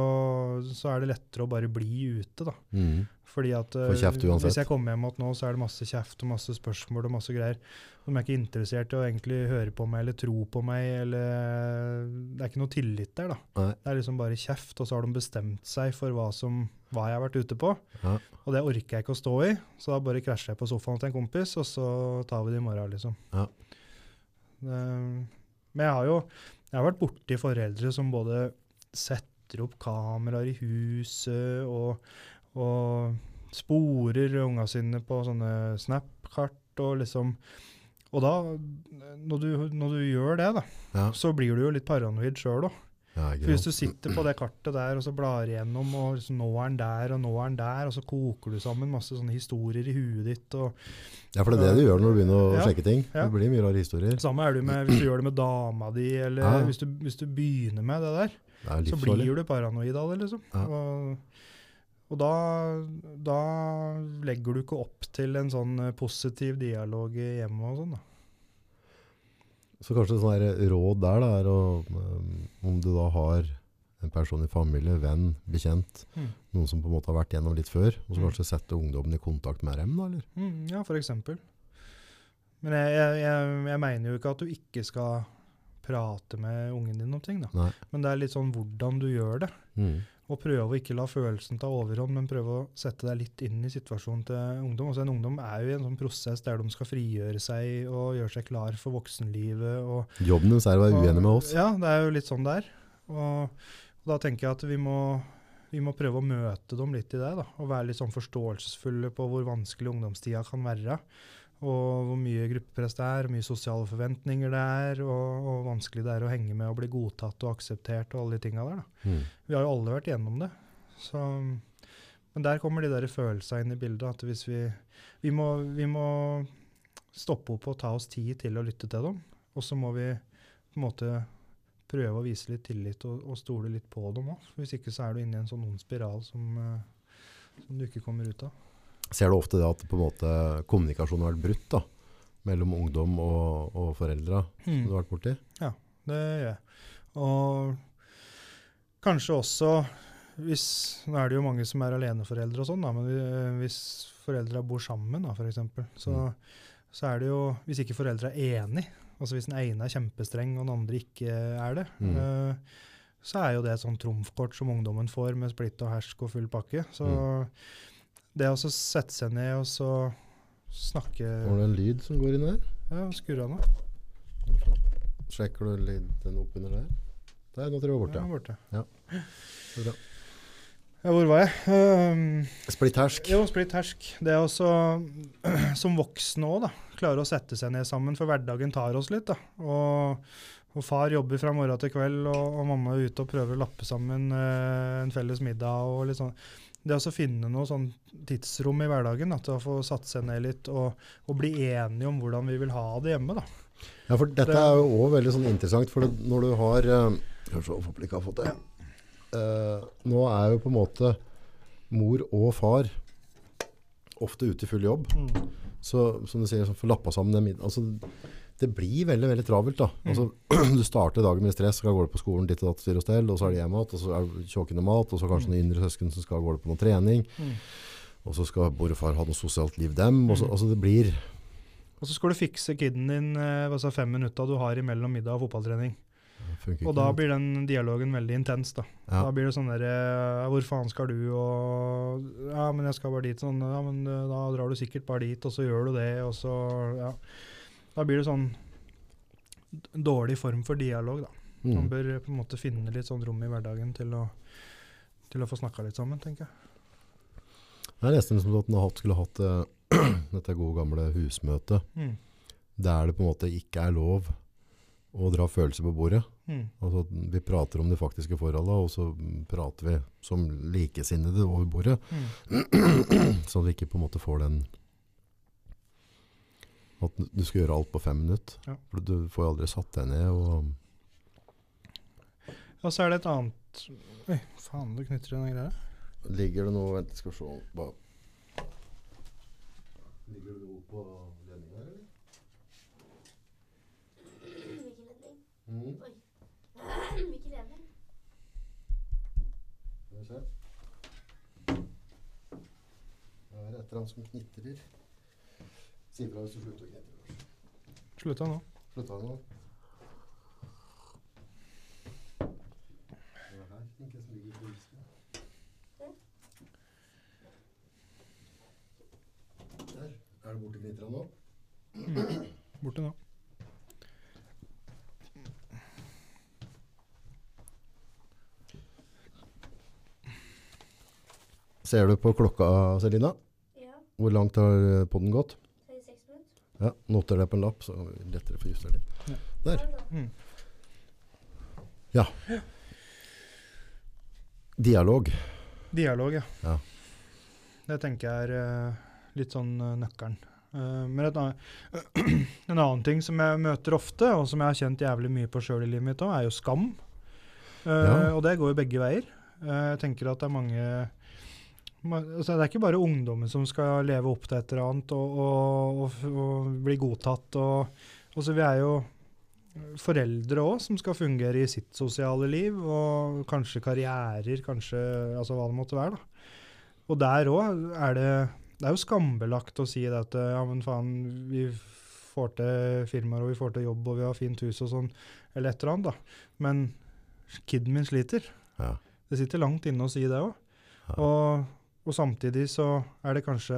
så, er det lettere å bare bli ute. da. Mm. Fordi at eh, hvis jeg kommer hjem nå, så er det masse kjeft og masse spørsmål og masse greier. De er ikke interessert i å egentlig høre på meg eller tro på meg, eller Det er ikke noe tillit der, da. Nei. Det er liksom bare kjeft, og så har de bestemt seg for hva, som, hva jeg har vært ute på. Ja. Og det orker jeg ikke å stå i, så da bare krasjer jeg på sofaen til en kompis, og så tar vi det i morgen, liksom. Ja. Det, men jeg har jo jeg har vært borti foreldre som både setter opp kameraer i huset og, og sporer unga sine på sånne Snap-kart og liksom Og da, når du, når du gjør det, da, Ja. så blir du jo litt paranoid sjøl òg. Ja, For hvis du sitter på det kartet der og så blar igjennom, og liksom, nå er han der, og nå er han der, og så koker du sammen masse sånne historier i huet ditt. og Ja, for det er det du gjør når du begynner å Ja. sjekke ting. Ja. Det blir mye rare historier. Samme er det med hvis du gjør det med dama di, eller Ja. hvis, du, hvis du begynner med det der, Det så blir du paranoid av det, liksom. Og, og da, da legger du ikke opp til en sånn eh, positiv dialog i hjemmet og sånn, da. Så kanskje sånn råd der da, er å, um, om du da har en person i familie, venn, bekjent, Mm. noen som på en måte har vært gjennom litt før, og så Mm. kanskje sette ungdommen i kontakt med dem da, eller? Mm, ja, eksempel. Men jeg, jeg, jeg, jeg mener jo ikke at du ikke skal prate med ungen din om ting, da. Nei. Men det er litt sånn hvordan du gjør det. Mm. Og prøve å ikke la følelsen ta overhånd, men prøve å sette deg litt inn i situasjonen til ungdom. Også En ungdom er jo i en sånn prosess der de skal frigjøre seg og gjøre seg klar for voksenlivet. Og, Jobben deres er å være uenig med oss. Ja, det er jo litt sånn der. Og, og da tenker jeg at vi må, vi må prøve å møte dem litt i det. da, Og være litt sånn forståelsesfulle på hvor vanskelig ungdomstida kan være. Og hvor mye gruppepress det er, hvor mye sosiale forventninger det er, og, hvor vanskelig det er å henge med og bli godtatt og akseptert og alle de tinga der. Mm. Vi har jo alle vært gjennom det. Så, men der kommer de der følelsene inn i bildet. At hvis vi, vi, må, vi må stoppe opp og ta oss tid til å lytte til dem. Og så må vi på en måte prøve å vise litt tillit og, og stole litt på dem òg. Hvis ikke så er du inne i en sånn ond spiral som, eh, som du ikke kommer ut av. Ser du ofte det at måte kommunikasjonen har vært brutt da, mellom ungdom og, og foreldre Mm. du har vært borti? Det gjør jeg. Og kanskje også hvis Nå er det jo mange som er aleneforeldre og sånn, men hvis foreldra bor sammen, da, f.eks., så, Mm. så er det jo Hvis ikke foreldra er enig, altså hvis den ene er kjempestreng og den andre ikke er det, Mm. uh, så er jo det et sånn trumfkort som ungdommen får med splitt og hersk og full pakke. Så Mm. Det å sette seg ned og så snakke Var det en lyd som går inn her? Ja, skurre av nå. Sjekker du lyden opp under der? Der, nå tror jeg jeg var borte. Ja, Ja. borte. Er bra. Ja, hvor var jeg? Um, Splitt hersk. Jo, splitt hersk. Det er også, som voksne òg, da, klare å sette seg ned sammen, for hverdagen tar oss litt. da. Og, og far jobber fra morgen til kveld, og, og mamma er ute og prøver å lappe sammen uh, en felles middag. og litt sånn. Det å finne noe sånn tidsrom i hverdagen, da, til å få satt seg ned litt og, og bli enige om hvordan vi vil ha det hjemme. da. Ja, for dette Det- er jo òg veldig sånn interessant, for når du har eh, Skal se om ikke har fått det. Uh, nå er jo på en måte mor og far ofte ute i full jobb. Så som du sier, så får lappa sammen den middagen. Altså, det blir veldig veldig travelt. da. Altså, du starter dagen med stress, skal gå på skolen ditt og datt styr og stell, og så er det hjem igjen, og så er det tjåkende mat, og så kanskje noen yngre søsken som skal gå på noe trening, Mm. og så skal mor og far ha noe sosialt liv dem. Og så, Mm. altså det blir Og så skal du fikse kiden din eh, altså fem minutter du har imellom middag og fotballtrening. Og da blir den dialogen veldig intens. da. ja. Da blir det sånn derre Hvor faen skal du? Og Ja, men jeg skal bare dit. Sånn, ja, men eh, da drar du sikkert bare dit, og så gjør du det, og så Ja. Da blir det sånn dårlig form for dialog, da. Man Mm. bør på en måte finne litt sånn rom i hverdagen til å, til å få snakka litt sammen, tenker jeg. Det er nesten som at en skulle hatt uh, dette gode gamle husmøtet, Mm. der det på en måte ikke er lov å dra følelser på bordet. Mm. Altså, vi prater om de faktiske forholdene, og så prater vi som likesinnede over bordet, Mm. så at vi ikke på en måte får den at du skal gjøre alt på fem minutter. Ja. For du får jo aldri satt deg ned. Og, Ja, så er det et annet Oi, faen, du knytter i den greia. ligger det noe Vent, skal vi se Bare. Ligger det noe på ledningen her, eller? Mm. Hvilken ledning? Skal vi se. Det er et eller annet som knitrer. Si ifra hvis du slutter å. Lars. Slutta nå. Slutta du nå? Er. Der. Er det borte knitra nå? Borte nå. Ser du på klokka, Selina? Ja, Hvor langt har podden gått? 36. Ja, Noter det på en lapp, så er det lettere få å det. Der. Ja. Mm. Dialog. Dialog, ja. Ja. Det tenker jeg er eh, litt sånn eh, nøkkelen. Eh, men et annet, en annen ting som jeg møter ofte, og som jeg har kjent jævlig mye på sjøl i livet mitt òg, er jo skam. Eh, Ja. Og det går jo begge veier. Eh, jeg tenker at det er mange ma- altså Det er ikke bare ungdommen som skal leve opp til et eller annet og, og, og, og bli godtatt. Så vi er jo foreldre òg som skal fungere i sitt sosiale liv, og kanskje karrierer, kanskje altså hva det måtte være. da. Og der òg er det Det er jo skambelagt å si det at ja, men faen, vi får til firmaer, og vi får til jobb, og vi har fint hus og sånn, eller et eller annet, da. Men kiden min sliter. Ja. Det sitter langt inne å si det òg. Ja. Og, og samtidig så er det kanskje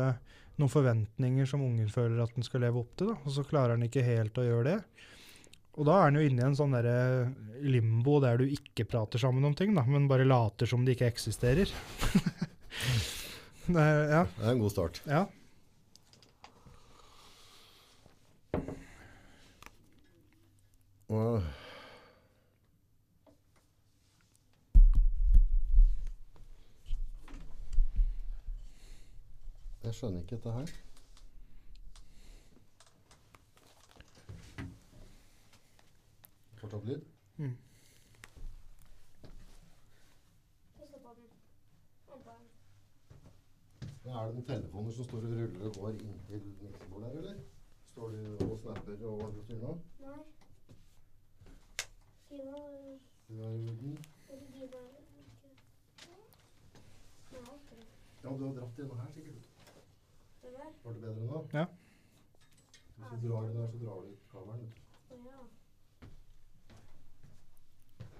noen forventninger som ungen føler at den skal leve opp til, da, og så klarer den ikke helt å gjøre det. Og da er den jo inne i en sånn der limbo der du ikke prater sammen om ting, da, men bare later som det ikke eksisterer. det, er- ja, Det er en god start. ja. Og Jeg skjønner ikke dette her. Fortsatt lyd? Mm. Ja, den. Er det noen telefoner som står og ruller og går inntil miksebordet her, eller? Står du og snapper og hva styrer nå? Nei. Skriv Du er i orden? Eller gi meg Ja. Ja, du har dratt gjennom her sikkert. Var det bedre nå? Ja. Hvis du drar den der, så drar du ut kameraet.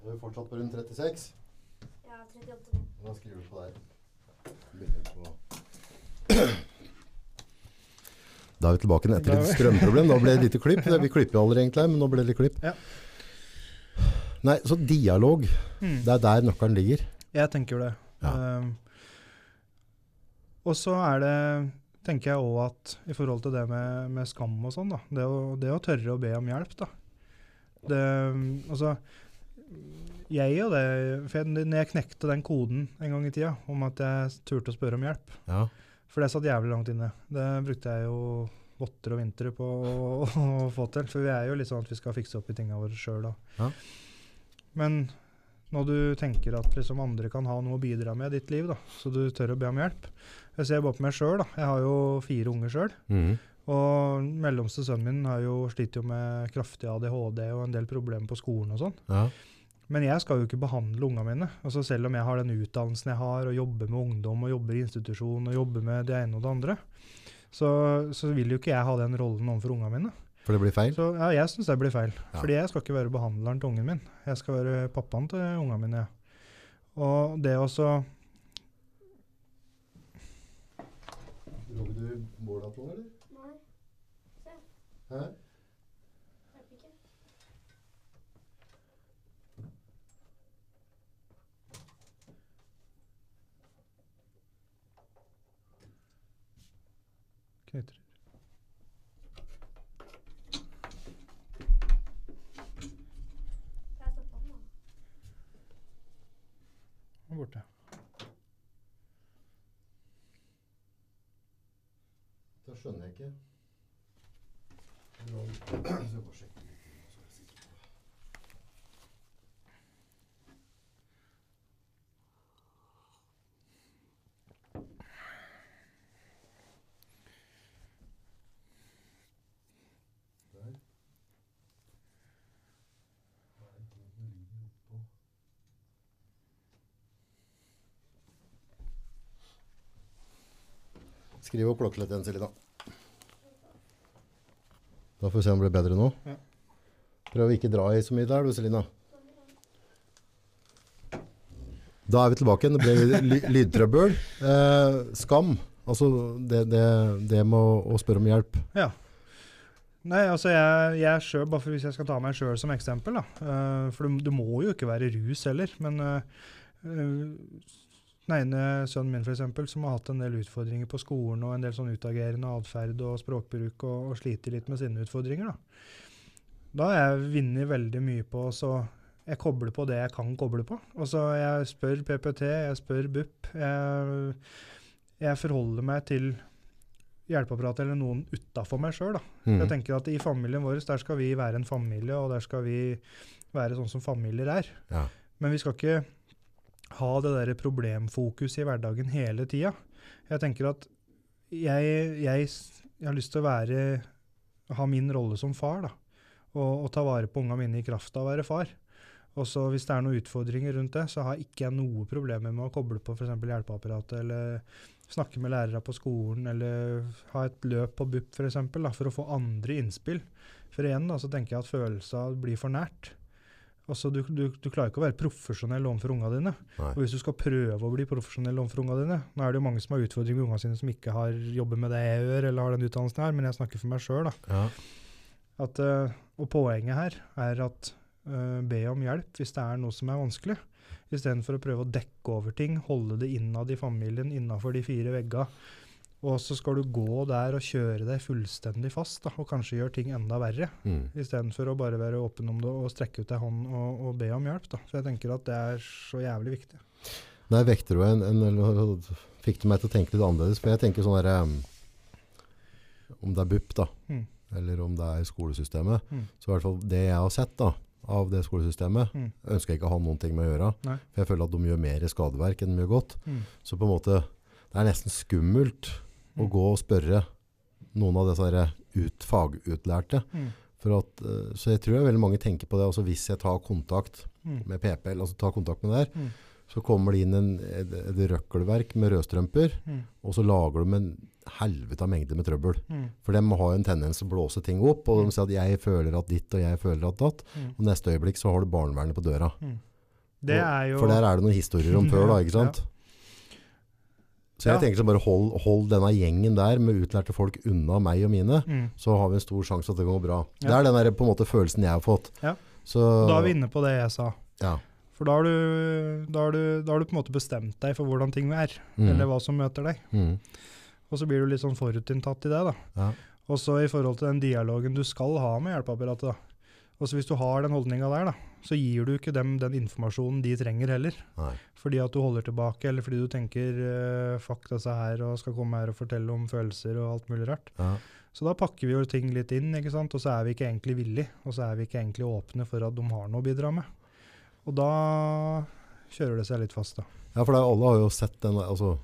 Du er fortsatt på rundt 36. Ja, 38. Da skriver du på der. Da er vi tilbake igjen etter er et vi- strømproblem. Da ble det lite klipp. Vi klipper jo aldri egentlig, men nå ble det litt klipp. Ja. Nei, så dialog, Mm. det er der nøkkelen ligger. Jeg tenker jo det. Ja. Um, og så er det, tenker jeg òg at i forhold til det med, med skam og sånn, da, det å, det å tørre å be om hjelp, da. Det, altså, jeg og det, for jeg, når jeg knekte den koden en gang i tida, om at jeg turte å spørre om hjelp, Ja. for det satt jævlig langt inne. Det brukte jeg jo votter og vintre på å, å få til, for vi er jo litt sånn at vi skal fikse opp i tinga våre sjøl da. Ja. Men når du tenker at liksom andre kan ha noe å bidra med i ditt liv, da, så du tør å be om hjelp. Jeg ser bare på meg sjøl. Jeg har jo fire unger sjøl. Mhm. Og mellomste sønnen min har jo slitt jo med kraftig ADHD og en del problemer på skolen og sånn. ja. Men jeg skal jo ikke behandle ungene mine. Altså Selv om jeg har den utdannelsen jeg har, og jobber med ungdom, og jobber i institusjon, og jobber med det ene og det andre, så, så vil jo ikke jeg ha den rollen overfor ungene mine. For det blir feil? Så ja, jeg syns det blir feil. Ja. Fordi jeg skal ikke være behandleren til ungen min. Jeg skal være pappaen til ungene mine. Ja. Og det også Logger du måla på, eller? Nei. Se. Hæ? Hjelper ikke. knitrer. Er borte. Det skjønner jeg ikke. Så jeg bare sjekker litt, så er jeg sikker på det. Der. Hva er det som ligger oppå? Skriv opp klokkelettet igjen, Selina. Da får vi se om det blir bedre nå. Ja. Prøv å ikke dra i så mye der, du, Selina. Da er vi tilbake igjen. Det ble ly lydtrøbbel. Eh, skam. Altså det, det, det med å, å spørre om hjelp. Ja. Nei, altså jeg, jeg selv, bare for hvis jeg skal ta meg sjøl som eksempel, da. Uh, for du, du, må jo ikke være rus heller. Men uh, den ene sønnen min, f.eks., som har hatt en del utfordringer på skolen, og en del sånn utagerende atferd og språkbruk, og, og sliter litt med sine utfordringer, da. Da har jeg vunnet veldig mye på så jeg kobler på det jeg kan koble på. Altså, jeg spør PPT, jeg spør BUP. Jeg, jeg forholder meg til hjelpeapparatet eller noen utafor meg sjøl. Mm. Jeg tenker at I familien vår der skal vi være en familie, og der skal vi være sånn som familier er. Ja. Men vi skal ikke ha det der problemfokuset i hverdagen hele tida. Jeg tenker at jeg, jeg, jeg har lyst til å være, ha min rolle som far. da, Og, og ta vare på unga mine i kraft av å være far. Og så Hvis det er noen utfordringer rundt det, så har ikke jeg noe problemer med å koble på f.eks. hjelpeapparatet, eller snakke med lærere på skolen, eller ha et løp på BUP for, eksempel, for å få andre innspill. For igjen da, så tenker jeg at følelsene blir for nært. Altså, du, du, du klarer ikke å være profesjonell overfor unga dine. Nei. Og hvis du skal prøve å bli profesjonell overfor unga dine Nå er det jo mange som har utfordringer med unga sine som ikke har jobber med det jeg gjør, eller har den utdannelsen her, men jeg snakker for meg sjøl. Ja. At, eh, og poenget her er at uh, be om hjelp hvis det er noe som er vanskelig. Istedenfor å prøve å dekke over ting, holde det innad i familien, innafor de fire vegga. Og så skal du gå der og kjøre deg fullstendig fast, da, og kanskje gjøre ting enda verre. Mm. Istedenfor å bare være åpen om det og strekke ut ei hånd og, og be om hjelp. Da. For jeg tenker at det er så jævlig viktig. Nei, vekter du en, en eller fikk du meg til å tenke litt annerledes. For jeg tenker sånn derre Om det er BUP, da, Mm. eller om det er skolesystemet, Mm. så i hvert fall det jeg har sett da, av det skolesystemet, Mm. ønsker jeg ikke å ha noen ting med å gjøre. Nei. For jeg føler at de gjør mer skadeverk enn de gjør godt. Mm. Så på en måte, det er nesten skummelt å Mm. gå og spørre noen av disse ut, fagutlærte. Mm. For at, eh, så jeg tror veldig mange tenker på det. Altså hvis jeg tar kontakt Mm. med PP, altså tar kontakt med det her, Mm. så kommer det inn en, et, et røkkelverk med rødstrømper, Mm. og så lager de en helvete av mengde med trøbbel. Mm. For de har jo en tendens til å blåse ting opp, og Mm. de sier at jeg føler at ditt, og jeg føler at datt. Mm. Og neste øyeblikk så har du barnevernet på døra. Mm. Det jo For der er det noen historier om før, da, ikke sant? Så jeg Ja. tenker så bare hold, hold denne gjengen der med utlærte folk unna meg og mine, mm. så har vi en stor sjanse at det går bra. Ja. Det er den der, på en måte følelsen jeg har fått. Ja. Så, Da er vi inne på det jeg sa. Ja. For da har du, da har du, da har du på en måte bestemt deg for hvordan ting er, Mm. eller hva som møter deg. Mm. Og så blir du litt sånn forutinntatt i det, da. Ja. Og så i forhold til den dialogen du skal ha med hjelpeapparatet, da. Og så hvis du har den holdninga der, da, så gir du ikke dem den informasjonen de trenger heller. Nei. Fordi at du holder tilbake, eller fordi du tenker uh, fuck disse her, og skal komme her og fortelle om følelser og alt mulig rart. Ja. Så da pakker vi jo ting litt inn, ikke sant? og så er vi ikke egentlig villige. Og så er vi ikke egentlig åpne for at de har noe å bidra med. Og da kjører det seg litt fast, da. ja, for er- alle har jo sett den altså,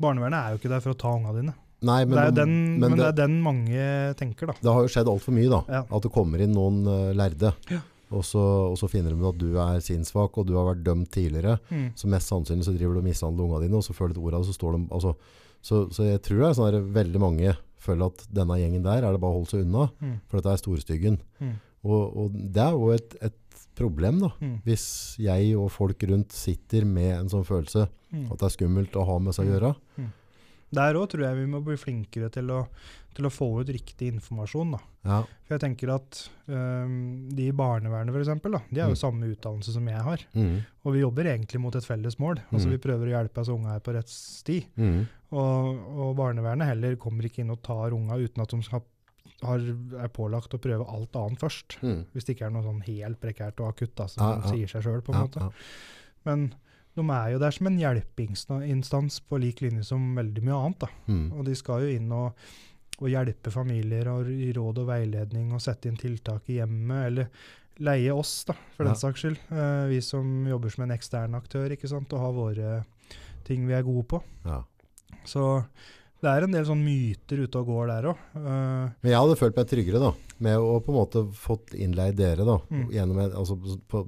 Barnevernet er jo ikke der for å ta unga dine. Nei, men, det er den, men men det det, er den mange tenker, da. det har jo skjedd altfor mye, da. Ja. At det kommer inn noen uh, lærde. Ja. Og, så, og så finner de at du er sinnssvak, og du har vært dømt tidligere. Mm. Så mest sannsynlig så driver du og mishandler ungene dine, og så føler du et ord av det, så står de altså, så, så jeg tror det er sånn at veldig mange føler at denne gjengen der er det bare å holde seg unna, Mm. for dette er storstyggen. Mm. Og, og det er jo et, et problem, da. Mm. Hvis jeg og folk rundt sitter med en sånn følelse Mm. at det er skummelt å ha med seg å gjøre. Der òg tror jeg vi må bli flinkere til å, til å få ut riktig informasjon. da. Ja. For jeg tenker at um, de i barnevernet eksempel, de har jo Mm. samme utdannelse som jeg har. Mm. Og vi jobber egentlig mot et felles mål. Altså Mm. Vi prøver å hjelpe oss unge her på rett sti. Mm. Og, og barnevernet heller kommer ikke inn og tar unga uten at de skal, har, er pålagt å prøve alt annet først. Mm. Hvis det ikke er noe sånn helt prekært og akutt, da, som Ja, ja. sier seg sjøl. på en måte. ja. Men de er jo der som en hjelpeinstans på lik linje som veldig mye annet. Mm. Og de skal jo inn og, og hjelpe familier og gi råd og veiledning og sette inn tiltak i hjemmet, eller leie oss, da, for Ja. den saks skyld. Eh, vi som jobber som en ekstern aktør, ikke sant, og har våre ting vi er gode på. Ja. Så det er en del sånn myter ute og går der òg. Men jeg hadde følt meg tryggere da, med å på en måte fått innleid dere da, Mm. gjennom en, altså, på,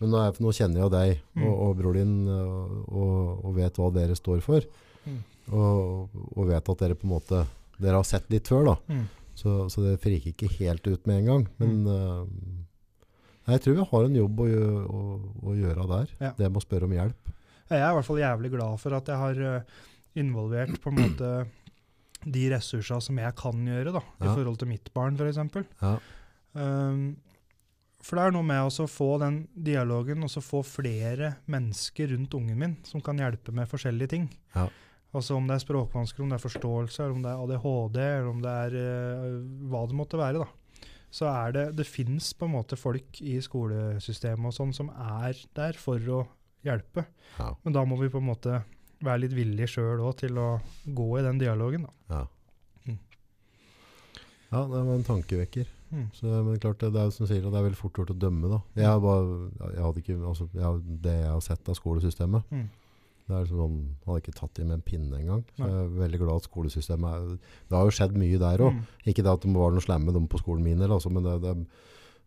men nå, er, nå kjenner jeg jo deg og, Mm. og bror din og, og, og vet hva dere står for. Mm. Og, og vet at dere på en måte Dere har sett litt før, da. Mm. Så, så det friker ikke helt ut med en gang. Men uh, jeg tror vi har en jobb å, å, å gjøre der. Ja. Det med å spørre om hjelp. Jeg er i hvert fall jævlig glad for at jeg har eh, involvert på en måte de ressursene som jeg kan gjøre, da, i Ja. forhold til mitt barn, f.eks. Ja. Um, for det er noe med å få den dialogen, og så få flere mennesker rundt ungen min som kan hjelpe med forskjellige ting. Ja. Altså Om det er språkvansker, om det er forståelse, om det er ADHD, eller om det er uh, hva det måtte være. da. Så er det Det fins på en måte folk i skolesystemet og sånn som er der for å hjelpe. Ja. Men da må vi på en måte være litt villige sjøl òg til å gå i den dialogen. da. Ja. Mm. ja, det var en tankevekker. Mm. Så, men klart, det, er som sier, det er veldig fort gjort å dømme. da. Jeg, bare, jeg hadde ikke, altså, jeg, Det jeg har sett av skolesystemet Mm. det er sånn, hadde ikke tatt i med en pinne engang. Så jeg er veldig glad at skolesystemet er Det har jo skjedd mye der òg. Mm. Ikke det at det var noe slemme dem på skolen min, eller, altså, men det, det,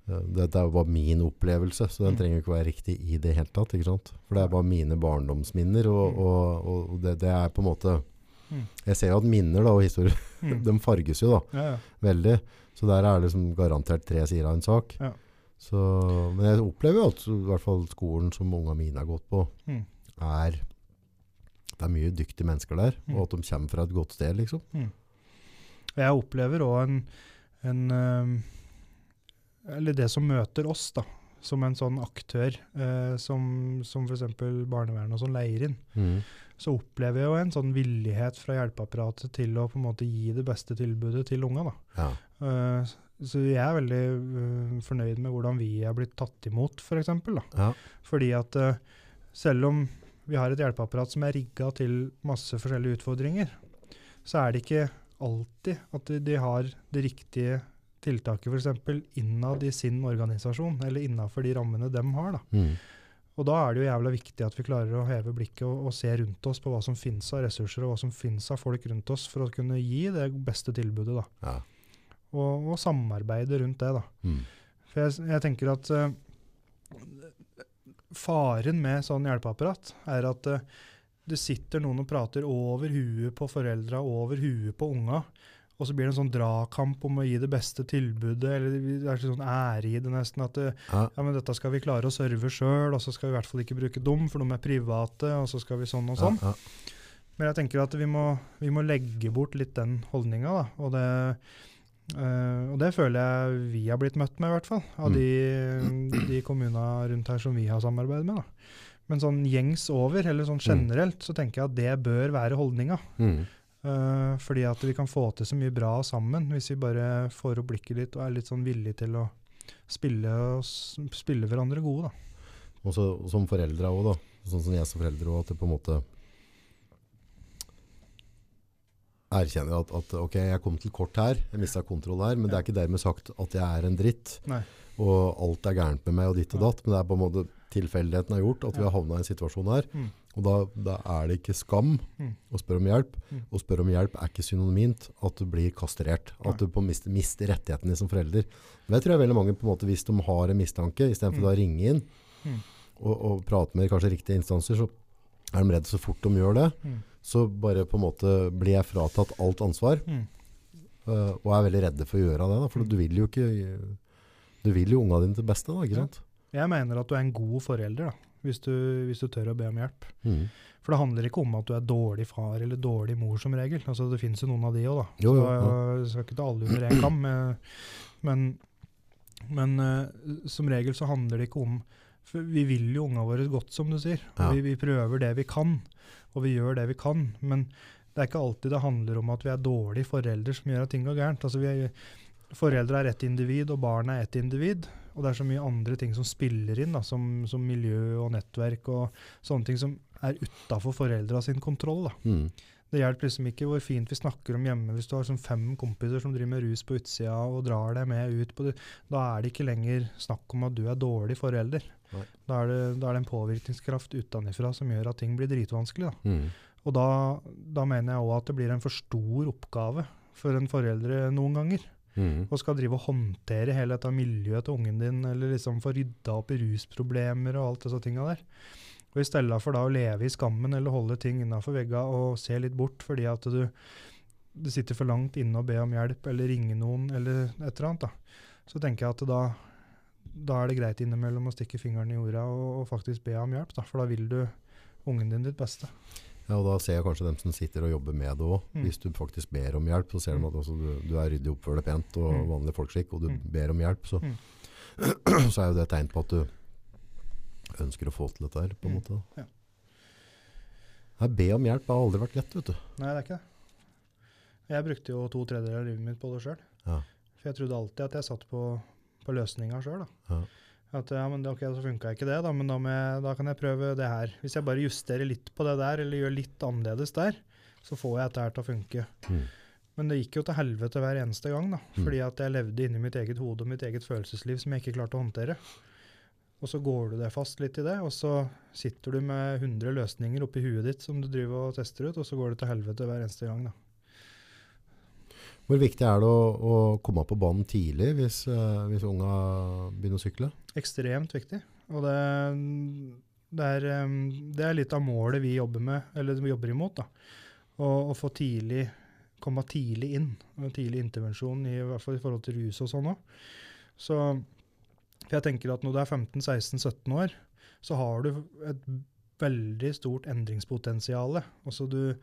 det, det var min opplevelse, så den Mm. trenger jo ikke være riktig i det hele tatt. ikke sant? For det er bare mine barndomsminner, og, Mm. og, og det, det er på en måte Mm. Jeg ser jo at minner da, og historier Mm. de farges jo da, Ja, ja. veldig. Så der er det liksom garantert tre sider av en sak. Ja. Så, men jeg opplever jo at i hvert fall skolen som unga mine har gått på, Mm. er det er mye dyktige mennesker der, Mm. og at de kommer fra et godt sted, liksom. Mm. Jeg opplever òg en, en øhm, Eller det som møter oss, da, som en sånn aktør, eh, som, som f.eks. barnevernet og sånn leier inn, Mm. Så opplever jeg jo en sånn villighet fra hjelpeapparatet til å på en måte gi det beste tilbudet til unga. Ja. Uh, så jeg er veldig uh, fornøyd med hvordan vi er blitt tatt imot, f.eks. For Ja. Fordi at uh, selv om vi har et hjelpeapparat som er rigga til masse forskjellige utfordringer, så er det ikke alltid at de, de har det riktige tiltaket f.eks. innad i sin organisasjon, eller innafor de rammene de har. da. Mm. Og da er det jo jævla viktig at vi klarer å heve blikket og, og se rundt oss på hva som finnes av ressurser, og hva som finnes av folk rundt oss, for å kunne gi det beste tilbudet. da. Ja. Og, og samarbeide rundt det. da. Mm. For jeg, jeg tenker at uh, faren med sånn hjelpeapparat er at uh, det sitter noen og prater over huet på foreldra, over huet på unga, og så blir det en sånn dragkamp om å gi det beste tilbudet, eller det er sånn ære i det nesten, at det, Ja. ja, men dette skal vi klare å serve sjøl, og så skal vi i hvert fall ikke bruke dem, for de er private, og så skal vi sånn og sånn. Ja, ja. Men jeg tenker at vi må, vi må legge bort litt den holdninga, da. Og det, øh, og det føler jeg vi har blitt møtt med, i hvert fall. Av Mm. de, de kommunene rundt her som vi har samarbeid med. da. Men sånn gjengs over, eller sånn generelt, så tenker jeg at det bør være holdninga. Mm. Eh, fordi at vi kan få til så mye bra sammen, hvis vi bare får opp blikket litt og er litt sånn villige til å spille, spille hverandre gode, da. Og så som foreldre òg, da. Sånn som jeg som foreldre òg, at det på en måte erkjenner at, at ok, jeg kom til kort her, jeg mista kontroll her, men det er ikke dermed sagt at jeg er en dritt. Nei. Og alt er gærent med meg og ditt og datt, men det er på en måte tilfeldigheten har gjort at vi har havna i en situasjon her. Mm. Og da, da er det ikke skam Mm. å spørre om hjelp. Mm. Å spørre om hjelp er ikke synonymt at du blir kastrert. At du på mister, mister rettighetene dine som forelder. Men jeg tror jeg veldig mange, på en måte, hvis de har en mistanke, istedenfor Mm. å ringe inn Mm. og, og prate med kanskje riktige instanser, så er de redde så fort de gjør det. Mm. Så bare på en måte blir jeg fratatt alt ansvar, Mm. øh, og er veldig redde for å gjøre det. Da, for du vil jo ikke Du vil jo unga dine til beste, da, ikke sant? Jeg mener at du er en god forelder, da, hvis du, hvis du tør å be om hjelp. Mm. For det handler ikke om at du er dårlig far eller dårlig mor, som regel. Altså, det finnes jo noen av de òg, da. Jo, jo, Så jeg skal ikke ta alle under én kam. Men, men uh, som regel så handler det ikke om For vi vil jo unga våre godt, som du sier. Ja. vi, vi prøver det vi kan, og vi gjør det vi kan. Men det er ikke alltid det handler om at vi er dårlige foreldre som gjør at ting går gærent. Altså, vi er, foreldre er ett individ, og barn er ett individ. Og det er så mye andre ting som spiller inn, da, som, som miljø og nettverk og sånne ting som er utafor foreldra sin kontroll. Mm. Det hjelper liksom ikke hvor fint vi snakker om hjemme hvis du har sånn fem kompiser som driver med rus på utsida og drar deg med ut på det. Da er det ikke lenger snakk om at du er dårlig forelder. Da er, det, da er det en påvirkningskraft utenfra som gjør at ting blir dritvanskelig. Da. Mm. Og da, da mener jeg òg at det blir en for stor oppgave for en foreldre noen ganger. Mm. Og skal drive og håndtere hele dette miljøet til ungen din, eller liksom få rydda opp i rusproblemer og alt disse tinga der. Og i stedet for da å leve i skammen eller holde ting innafor vegga og se litt bort fordi at du, du sitter for langt inne og ber om hjelp eller ringer noen eller et eller annet, da. så tenker jeg at da, da er det greit innimellom å stikke fingeren i jorda og, og faktisk be om hjelp. Da, for da vil du ungen din ditt beste. Ja, og da ser jeg kanskje dem som sitter og jobber med det òg. Mm. Hvis du faktisk ber om hjelp, så ser de Mm. at altså, du, du er ryddig, oppfører deg pent og Mm. vanlig folkeskikk, og du Mm. ber om hjelp, så, så er jo det et tegn på at du ønsker å få til dette her, på en måte. Ja. Nei, be om hjelp har aldri vært lett, vet du. Nei, det er ikke det. Jeg brukte jo to tredjedeler av livet mitt på det sjøl. Ja. For jeg trodde alltid at jeg satt på, på løsninga sjøl. Ja. At ja, men det, ok, så funka ikke det, da, men da, jeg, da kan jeg prøve det her. Hvis jeg bare justerer litt på det der, eller gjør litt annerledes der, så får jeg dette her til å funke. Mm. Men det gikk jo til helvete hver eneste gang, da. Mm. Fordi at jeg levde inni mitt eget hode og mitt eget følelsesliv som jeg ikke klarte å håndtere. Og så går du deg fast litt i det, og så sitter du med 100 løsninger oppi huet ditt som du driver og tester ut, og så går det til helvete hver eneste gang, da. Hvor viktig er det å, å komme på banen tidlig hvis, uh, hvis unga begynner å sykle? Ekstremt viktig. Og det, det, er, det er litt av målet vi jobber med, eller vi jobber imot. da. Å, å få tidlig, komme tidlig inn. Tidlig intervensjon, i, i hvert fall i forhold til rus og sånn òg. Så for jeg tenker at når du er 15-16-17 år, så har du et veldig stort endringspotensial. Altså du,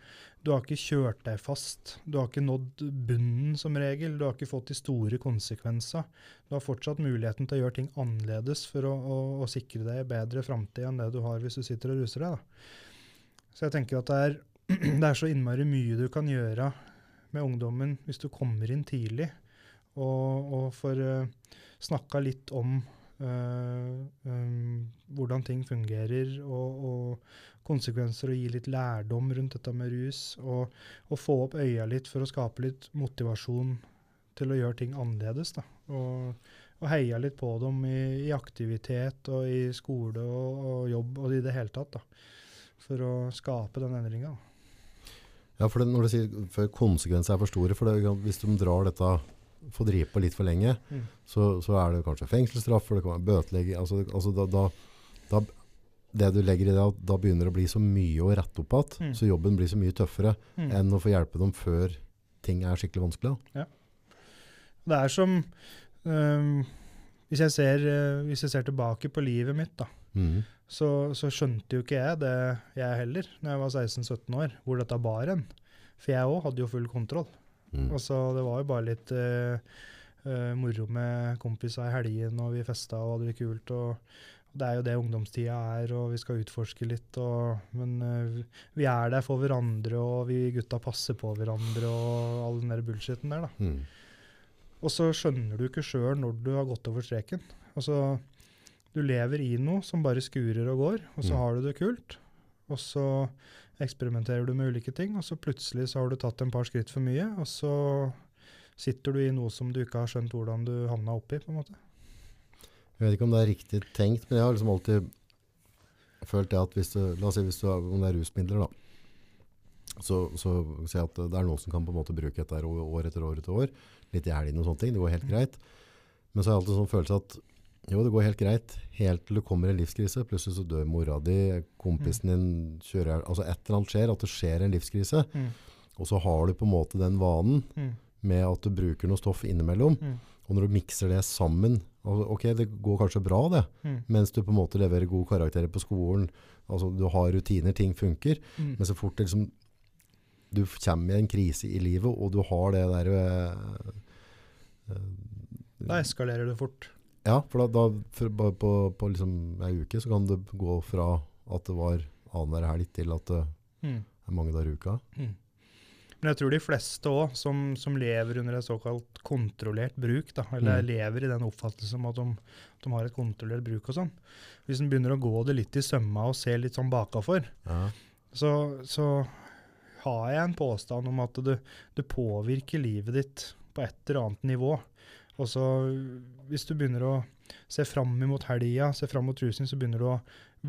du har ikke kjørt deg fast. Du har ikke nådd bunnen som regel. Du har ikke fått de store konsekvenser. Du har fortsatt muligheten til å gjøre ting annerledes for å, å, å sikre deg bedre framtid enn det du har hvis du sitter og ruser deg. Da. Så jeg tenker at det er, det er så innmari mye du kan gjøre med ungdommen hvis du kommer inn tidlig og, og får uh, snakka litt om um, hvordan ting fungerer og, og, konsekvenser, og gi litt lærdom rundt dette med rus. Og, og få opp øya litt for å skape litt motivasjon til å gjøre ting annerledes. Da. Og, og heia litt på dem i, i aktivitet og i skole og, og, jobb og i det hele tatt. Da. For å skape den endringa. Ja, for det, når du sier for konsekvenser er for store, for det, hvis de drar dette får drive på litt for lenge, Mm. så, så er det kanskje fengselsstraff, eller det kan være bøtelegging. Altså, altså da, da, da, det du legger i det, da begynner det å bli så mye å rette opp igjen, Mm. så jobben blir så mye tøffere Mm. enn å få hjelpe dem før ting er skikkelig vanskelig. Da. Det er som øh, hvis, jeg ser, øh, hvis jeg ser tilbake på livet mitt, da, Mhm. så, så skjønte jo ikke jeg det, jeg heller, når jeg var 16-17 år, hvor dette bar hen. For jeg òg hadde jo full kontroll. Mm. Altså, det var jo bare litt uh, moro med kompiser i helgen, og vi festa og hadde det kult. og det er jo det ungdomstida er, og vi skal utforske litt. Og, men uh, vi er der for hverandre, og vi gutta passer på hverandre, og all den der bullshiten der, da. Mm. Og så skjønner du ikke sjøl når du har gått over streken. Altså, du lever i noe som bare skurer og går, og så Mm. har du det kult. Og så eksperimenterer du med ulike ting, og så plutselig så har du tatt en par skritt for mye, og så sitter du i noe som du ikke har skjønt hvordan du havna oppi, på en måte. Jeg vet ikke om det er riktig tenkt, men jeg har liksom alltid følt det at hvis du, la oss si hvis du har, om det er rusmidler da, så, så jeg at det er noen som kan på en måte bruke dette år år etter år etter år, litt i helgene og sånne ting, det går helt greit. Men så har jeg alltid sånn følelse at jo, det går helt greit, helt til det kommer en livskrise, plutselig så dør mora di, kompisen din kjører, altså et eller annet skjer, at det skjer en livskrise, Mm. og så har du på en måte den vanen Mm. med at du bruker noe stoff innimellom, Mm. og når du mikser det sammen, altså, ok, det går kanskje bra det, Mm. mens du på en måte leverer gode karakterer på skolen, altså du har rutiner, ting funker, Mm. men så fort det liksom, du kommer i en krise i livet, og du har det der... øh, øh, Da eskalerer det fort. Ja, for da, da for, på, på liksom ei uke så kan det gå fra at det var annenhver helg til at det Mm. er mange dager i uka. Mm. Men jeg tror de fleste òg, som, som lever under et såkalt kontrollert bruk, da, eller Mm. lever i den oppfattelsen om at de, de har et kontrollert bruk og sånn, hvis en begynner å gå det litt i sømma og se litt sånn bakafor, Ja. så, så har jeg en påstand om at du, det påvirker livet ditt på et eller annet nivå. Og så hvis du begynner å se fram mot helga, se fram mot rusen, så begynner du å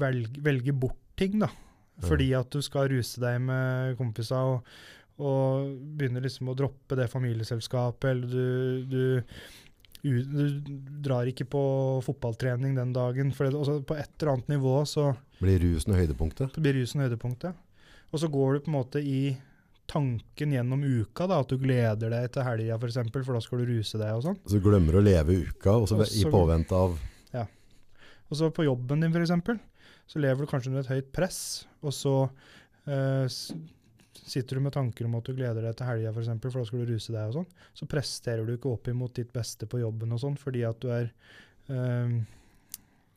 velge, velge bort ting, da. Ja. Fordi at du skal ruse deg med kompiser og, og begynner liksom å droppe det familieselskapet, eller du, du du, du drar ikke på fotballtrening den dagen. For det, altså, på et eller annet nivå så Blir rusen høydepunktet? blir rusen høydepunktet. Og så går du på en måte i tanken gjennom uka, da, at du gleder deg til helga f.eks., for, eksempel, for da skal du ruse deg og sånn. Så du glemmer å leve uka, også, også, i påvente av Ja. Og så på jobben din f.eks., så lever du kanskje under et høyt press, og så eh, sitter du med tanker om at du gleder deg til helga, f.eks., for, eksempel, for da skal du ruse deg og sånn. Så presterer du ikke opp imot ditt beste på jobben og sånn, fordi at du er eh,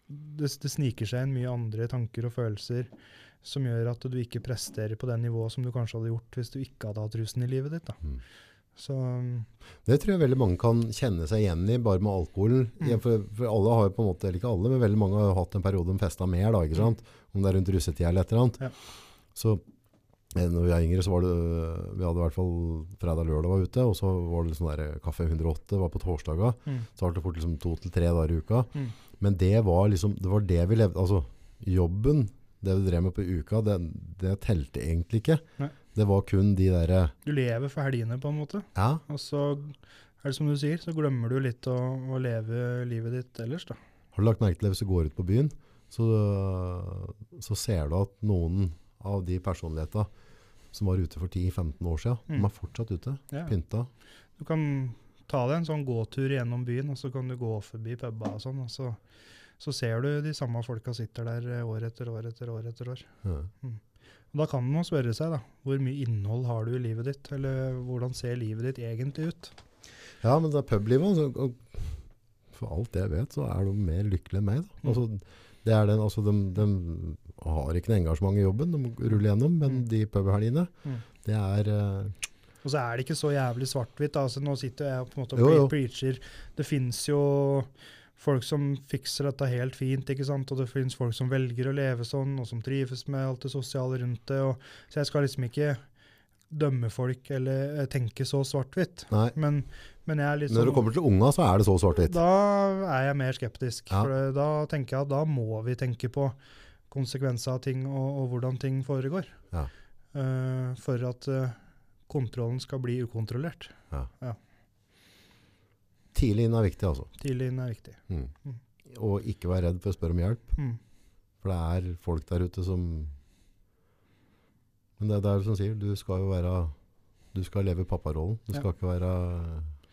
det, det sniker seg inn mye andre tanker og følelser som gjør at du ikke presterer på det nivået som du kanskje hadde gjort hvis du ikke hadde hatt rusen i livet ditt. Mm. Så mm, Det tror jeg veldig mange kan kjenne seg igjen i, bare med alkoholen. Mm. For, for alle har jo på en måte, eller ikke alle, men veldig mange har hatt en periode de festa mer, da, ikke sant? Om det er rundt russetida eller et eller annet. Ja. Så eh, når vi er yngre, så var det Vi hadde i hvert fall fredag-lørdag var ute, og så var det sånn der Kaffe 108 var på torsdaga. mm, Så var det fort liksom to til tre dager i uka. Mm. Men det var liksom Det var det vi levde Altså, jobben, det vi drev med på uka, det, det telte egentlig ikke. Nei. Det var kun de derre du lever for helgene, på en måte. Ja, Og så er det som du sier, så glemmer du litt å, å leve livet ditt ellers, da. Har du lagt merke til det hvis du går ut på byen, så, så ser du at noen av de personlighetene som var ute for 10-15 år siden, Mm. de er fortsatt ute, Ja. pynta. Du kan ta deg en sånn gåtur gjennom byen, og så kan du gå forbi puba og sånn, og så, så ser du de samme folka sitter der eh, år etter år etter år etter år. Ja. Og da kan man spørre seg, da, hvor mye innhold har du i livet ditt, eller hvordan ser livet ditt egentlig ut? ja, men det er publivet, for alt jeg vet, så er de mer lykkelige enn meg. Da. Mm. Altså, det er den, altså, de, de har ikke noe engasjement i jobben, de ruller gjennom, men Mm. de pubhelgene, Mm. det er uh, Og så er det ikke så jævlig svart-hvitt. Altså, nå sitter jeg på en måte og Jo, jo. preacher. Det fins jo folk som fikser dette helt fint, ikke sant? og det fins folk som velger å leve sånn, og som trives med alt det sosiale rundt det. Og, så jeg skal liksom ikke dømme folk eller eh, tenke så svart-hvitt. Men, men litt Når det sånn kommer til unga, så er det så svart-hvitt. Da er jeg mer skeptisk. Ja. For da tenker jeg at da må vi tenke på konsekvenser av ting og, og hvordan ting foregår. Ja. Uh, for at uh, kontrollen skal bli ukontrollert. Tidlig inn er viktig, altså. Tidlig inn er viktig. Mm. Mm. Og ikke være redd for å spørre om hjelp. Mm. For det er folk der ute som Men det, det er det som sier, du skal jo være Du skal leve papparollen. Du Ja. skal ikke være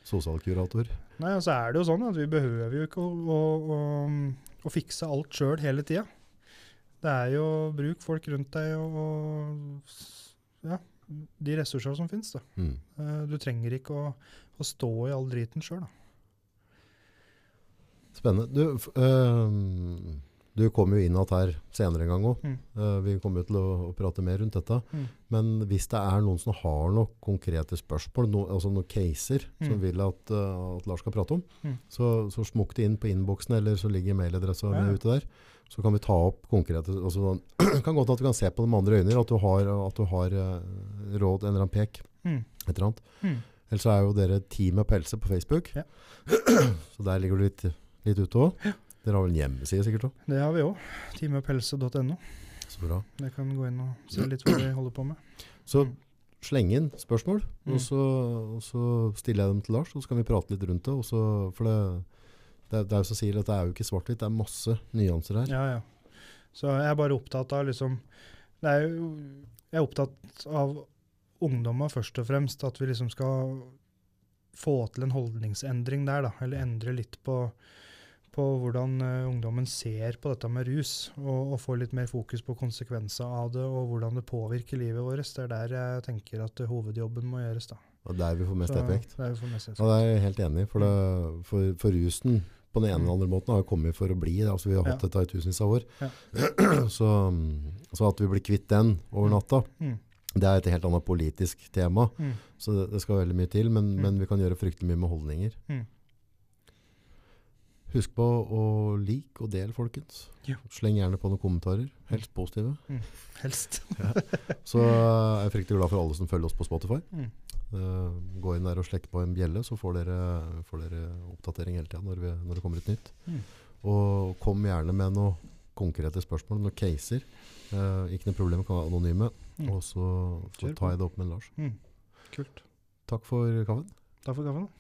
sosialkurator. Nei, og så er det jo sånn at vi behøver jo ikke å, å, å, å fikse alt sjøl hele tida. Det er jo bruk folk rundt deg og, og ja, de ressursene som finnes. Da. Mm. Eh, Du trenger ikke å, å stå i all driten sjøl. Spennende. Du, øh, du kom jo inn igjen her senere en gang òg. Mm. vi kommer jo til å, å prate mer rundt dette. Mm. Men hvis det er noen som har noen konkrete spørsmål, no, altså noen caser, som Mm. vil at, uh, at Lars skal prate om, Mm. så, så smukk det inn på innboksen, eller så ligger mailadressa Ja, ute der. Så kan vi ta opp konkrete altså, kan godt at vi kan se på det med andre øyne, at du har, at du har uh, råd, en eller annen pek, Mm. et eller annet. Mm. Ellers er jo dere Teamet Pelse på Facebook. Ja. så der ligger du litt, litt ute òg. Dere har vel en hjemmeside sikkert òg? Det har vi òg. Teamupphelse.no. Så bra. Kan gå inn og se litt hva vi holder på med. Så sleng inn spørsmål, Mm. og, så, og så stiller jeg dem til Lars, og så kan vi prate litt rundt det. Og så, for det, det, det er jo så sier at det er jo ikke svart-hvitt, det er masse nyanser her. Ja, ja. Så jeg er bare opptatt av liksom det er jo, Jeg er opptatt av ungdommer først og fremst. At vi liksom skal få til en holdningsendring der, da. Eller endre litt på, på hvordan eh, ungdommen ser på dette med rus. Og, og får litt mer fokus på konsekvenser av det, og hvordan det påvirker livet vårt. Det er der jeg tenker at hovedjobben må gjøres, da. Og der vi får mest effekt. Er mest effekt. Ja, det er jeg helt enig i. For, for, for rusen på den ene eller andre måten har jo kommet for å bli. Altså, vi har hatt Ja. dette i tusenvis av år. Ja. Så, så at vi blir kvitt den over natta, Mm. det er et helt annet politisk tema. Mm. Så det, det skal veldig mye til, men, Mm. men vi kan gjøre fryktelig mye med holdninger. Mm. Husk på å like og dele, folkens. Ja. Sleng gjerne på noen kommentarer, helst positive. Helst. Så jeg er fryktelig glad for alle som følger oss på Spotify. Mm. Uh, gå inn der og slekk på en bjelle, så får dere, får dere oppdatering hele tida når, når det kommer ut nytt. Mm. Og kom gjerne med noen konkrete spørsmål, noen caser. Uh, ikke noe problem, kan være anonyme. Mm. Og så, så tar jeg det opp med Lars. Mm. Kult. Takk for kaffen. Takk for kaffen.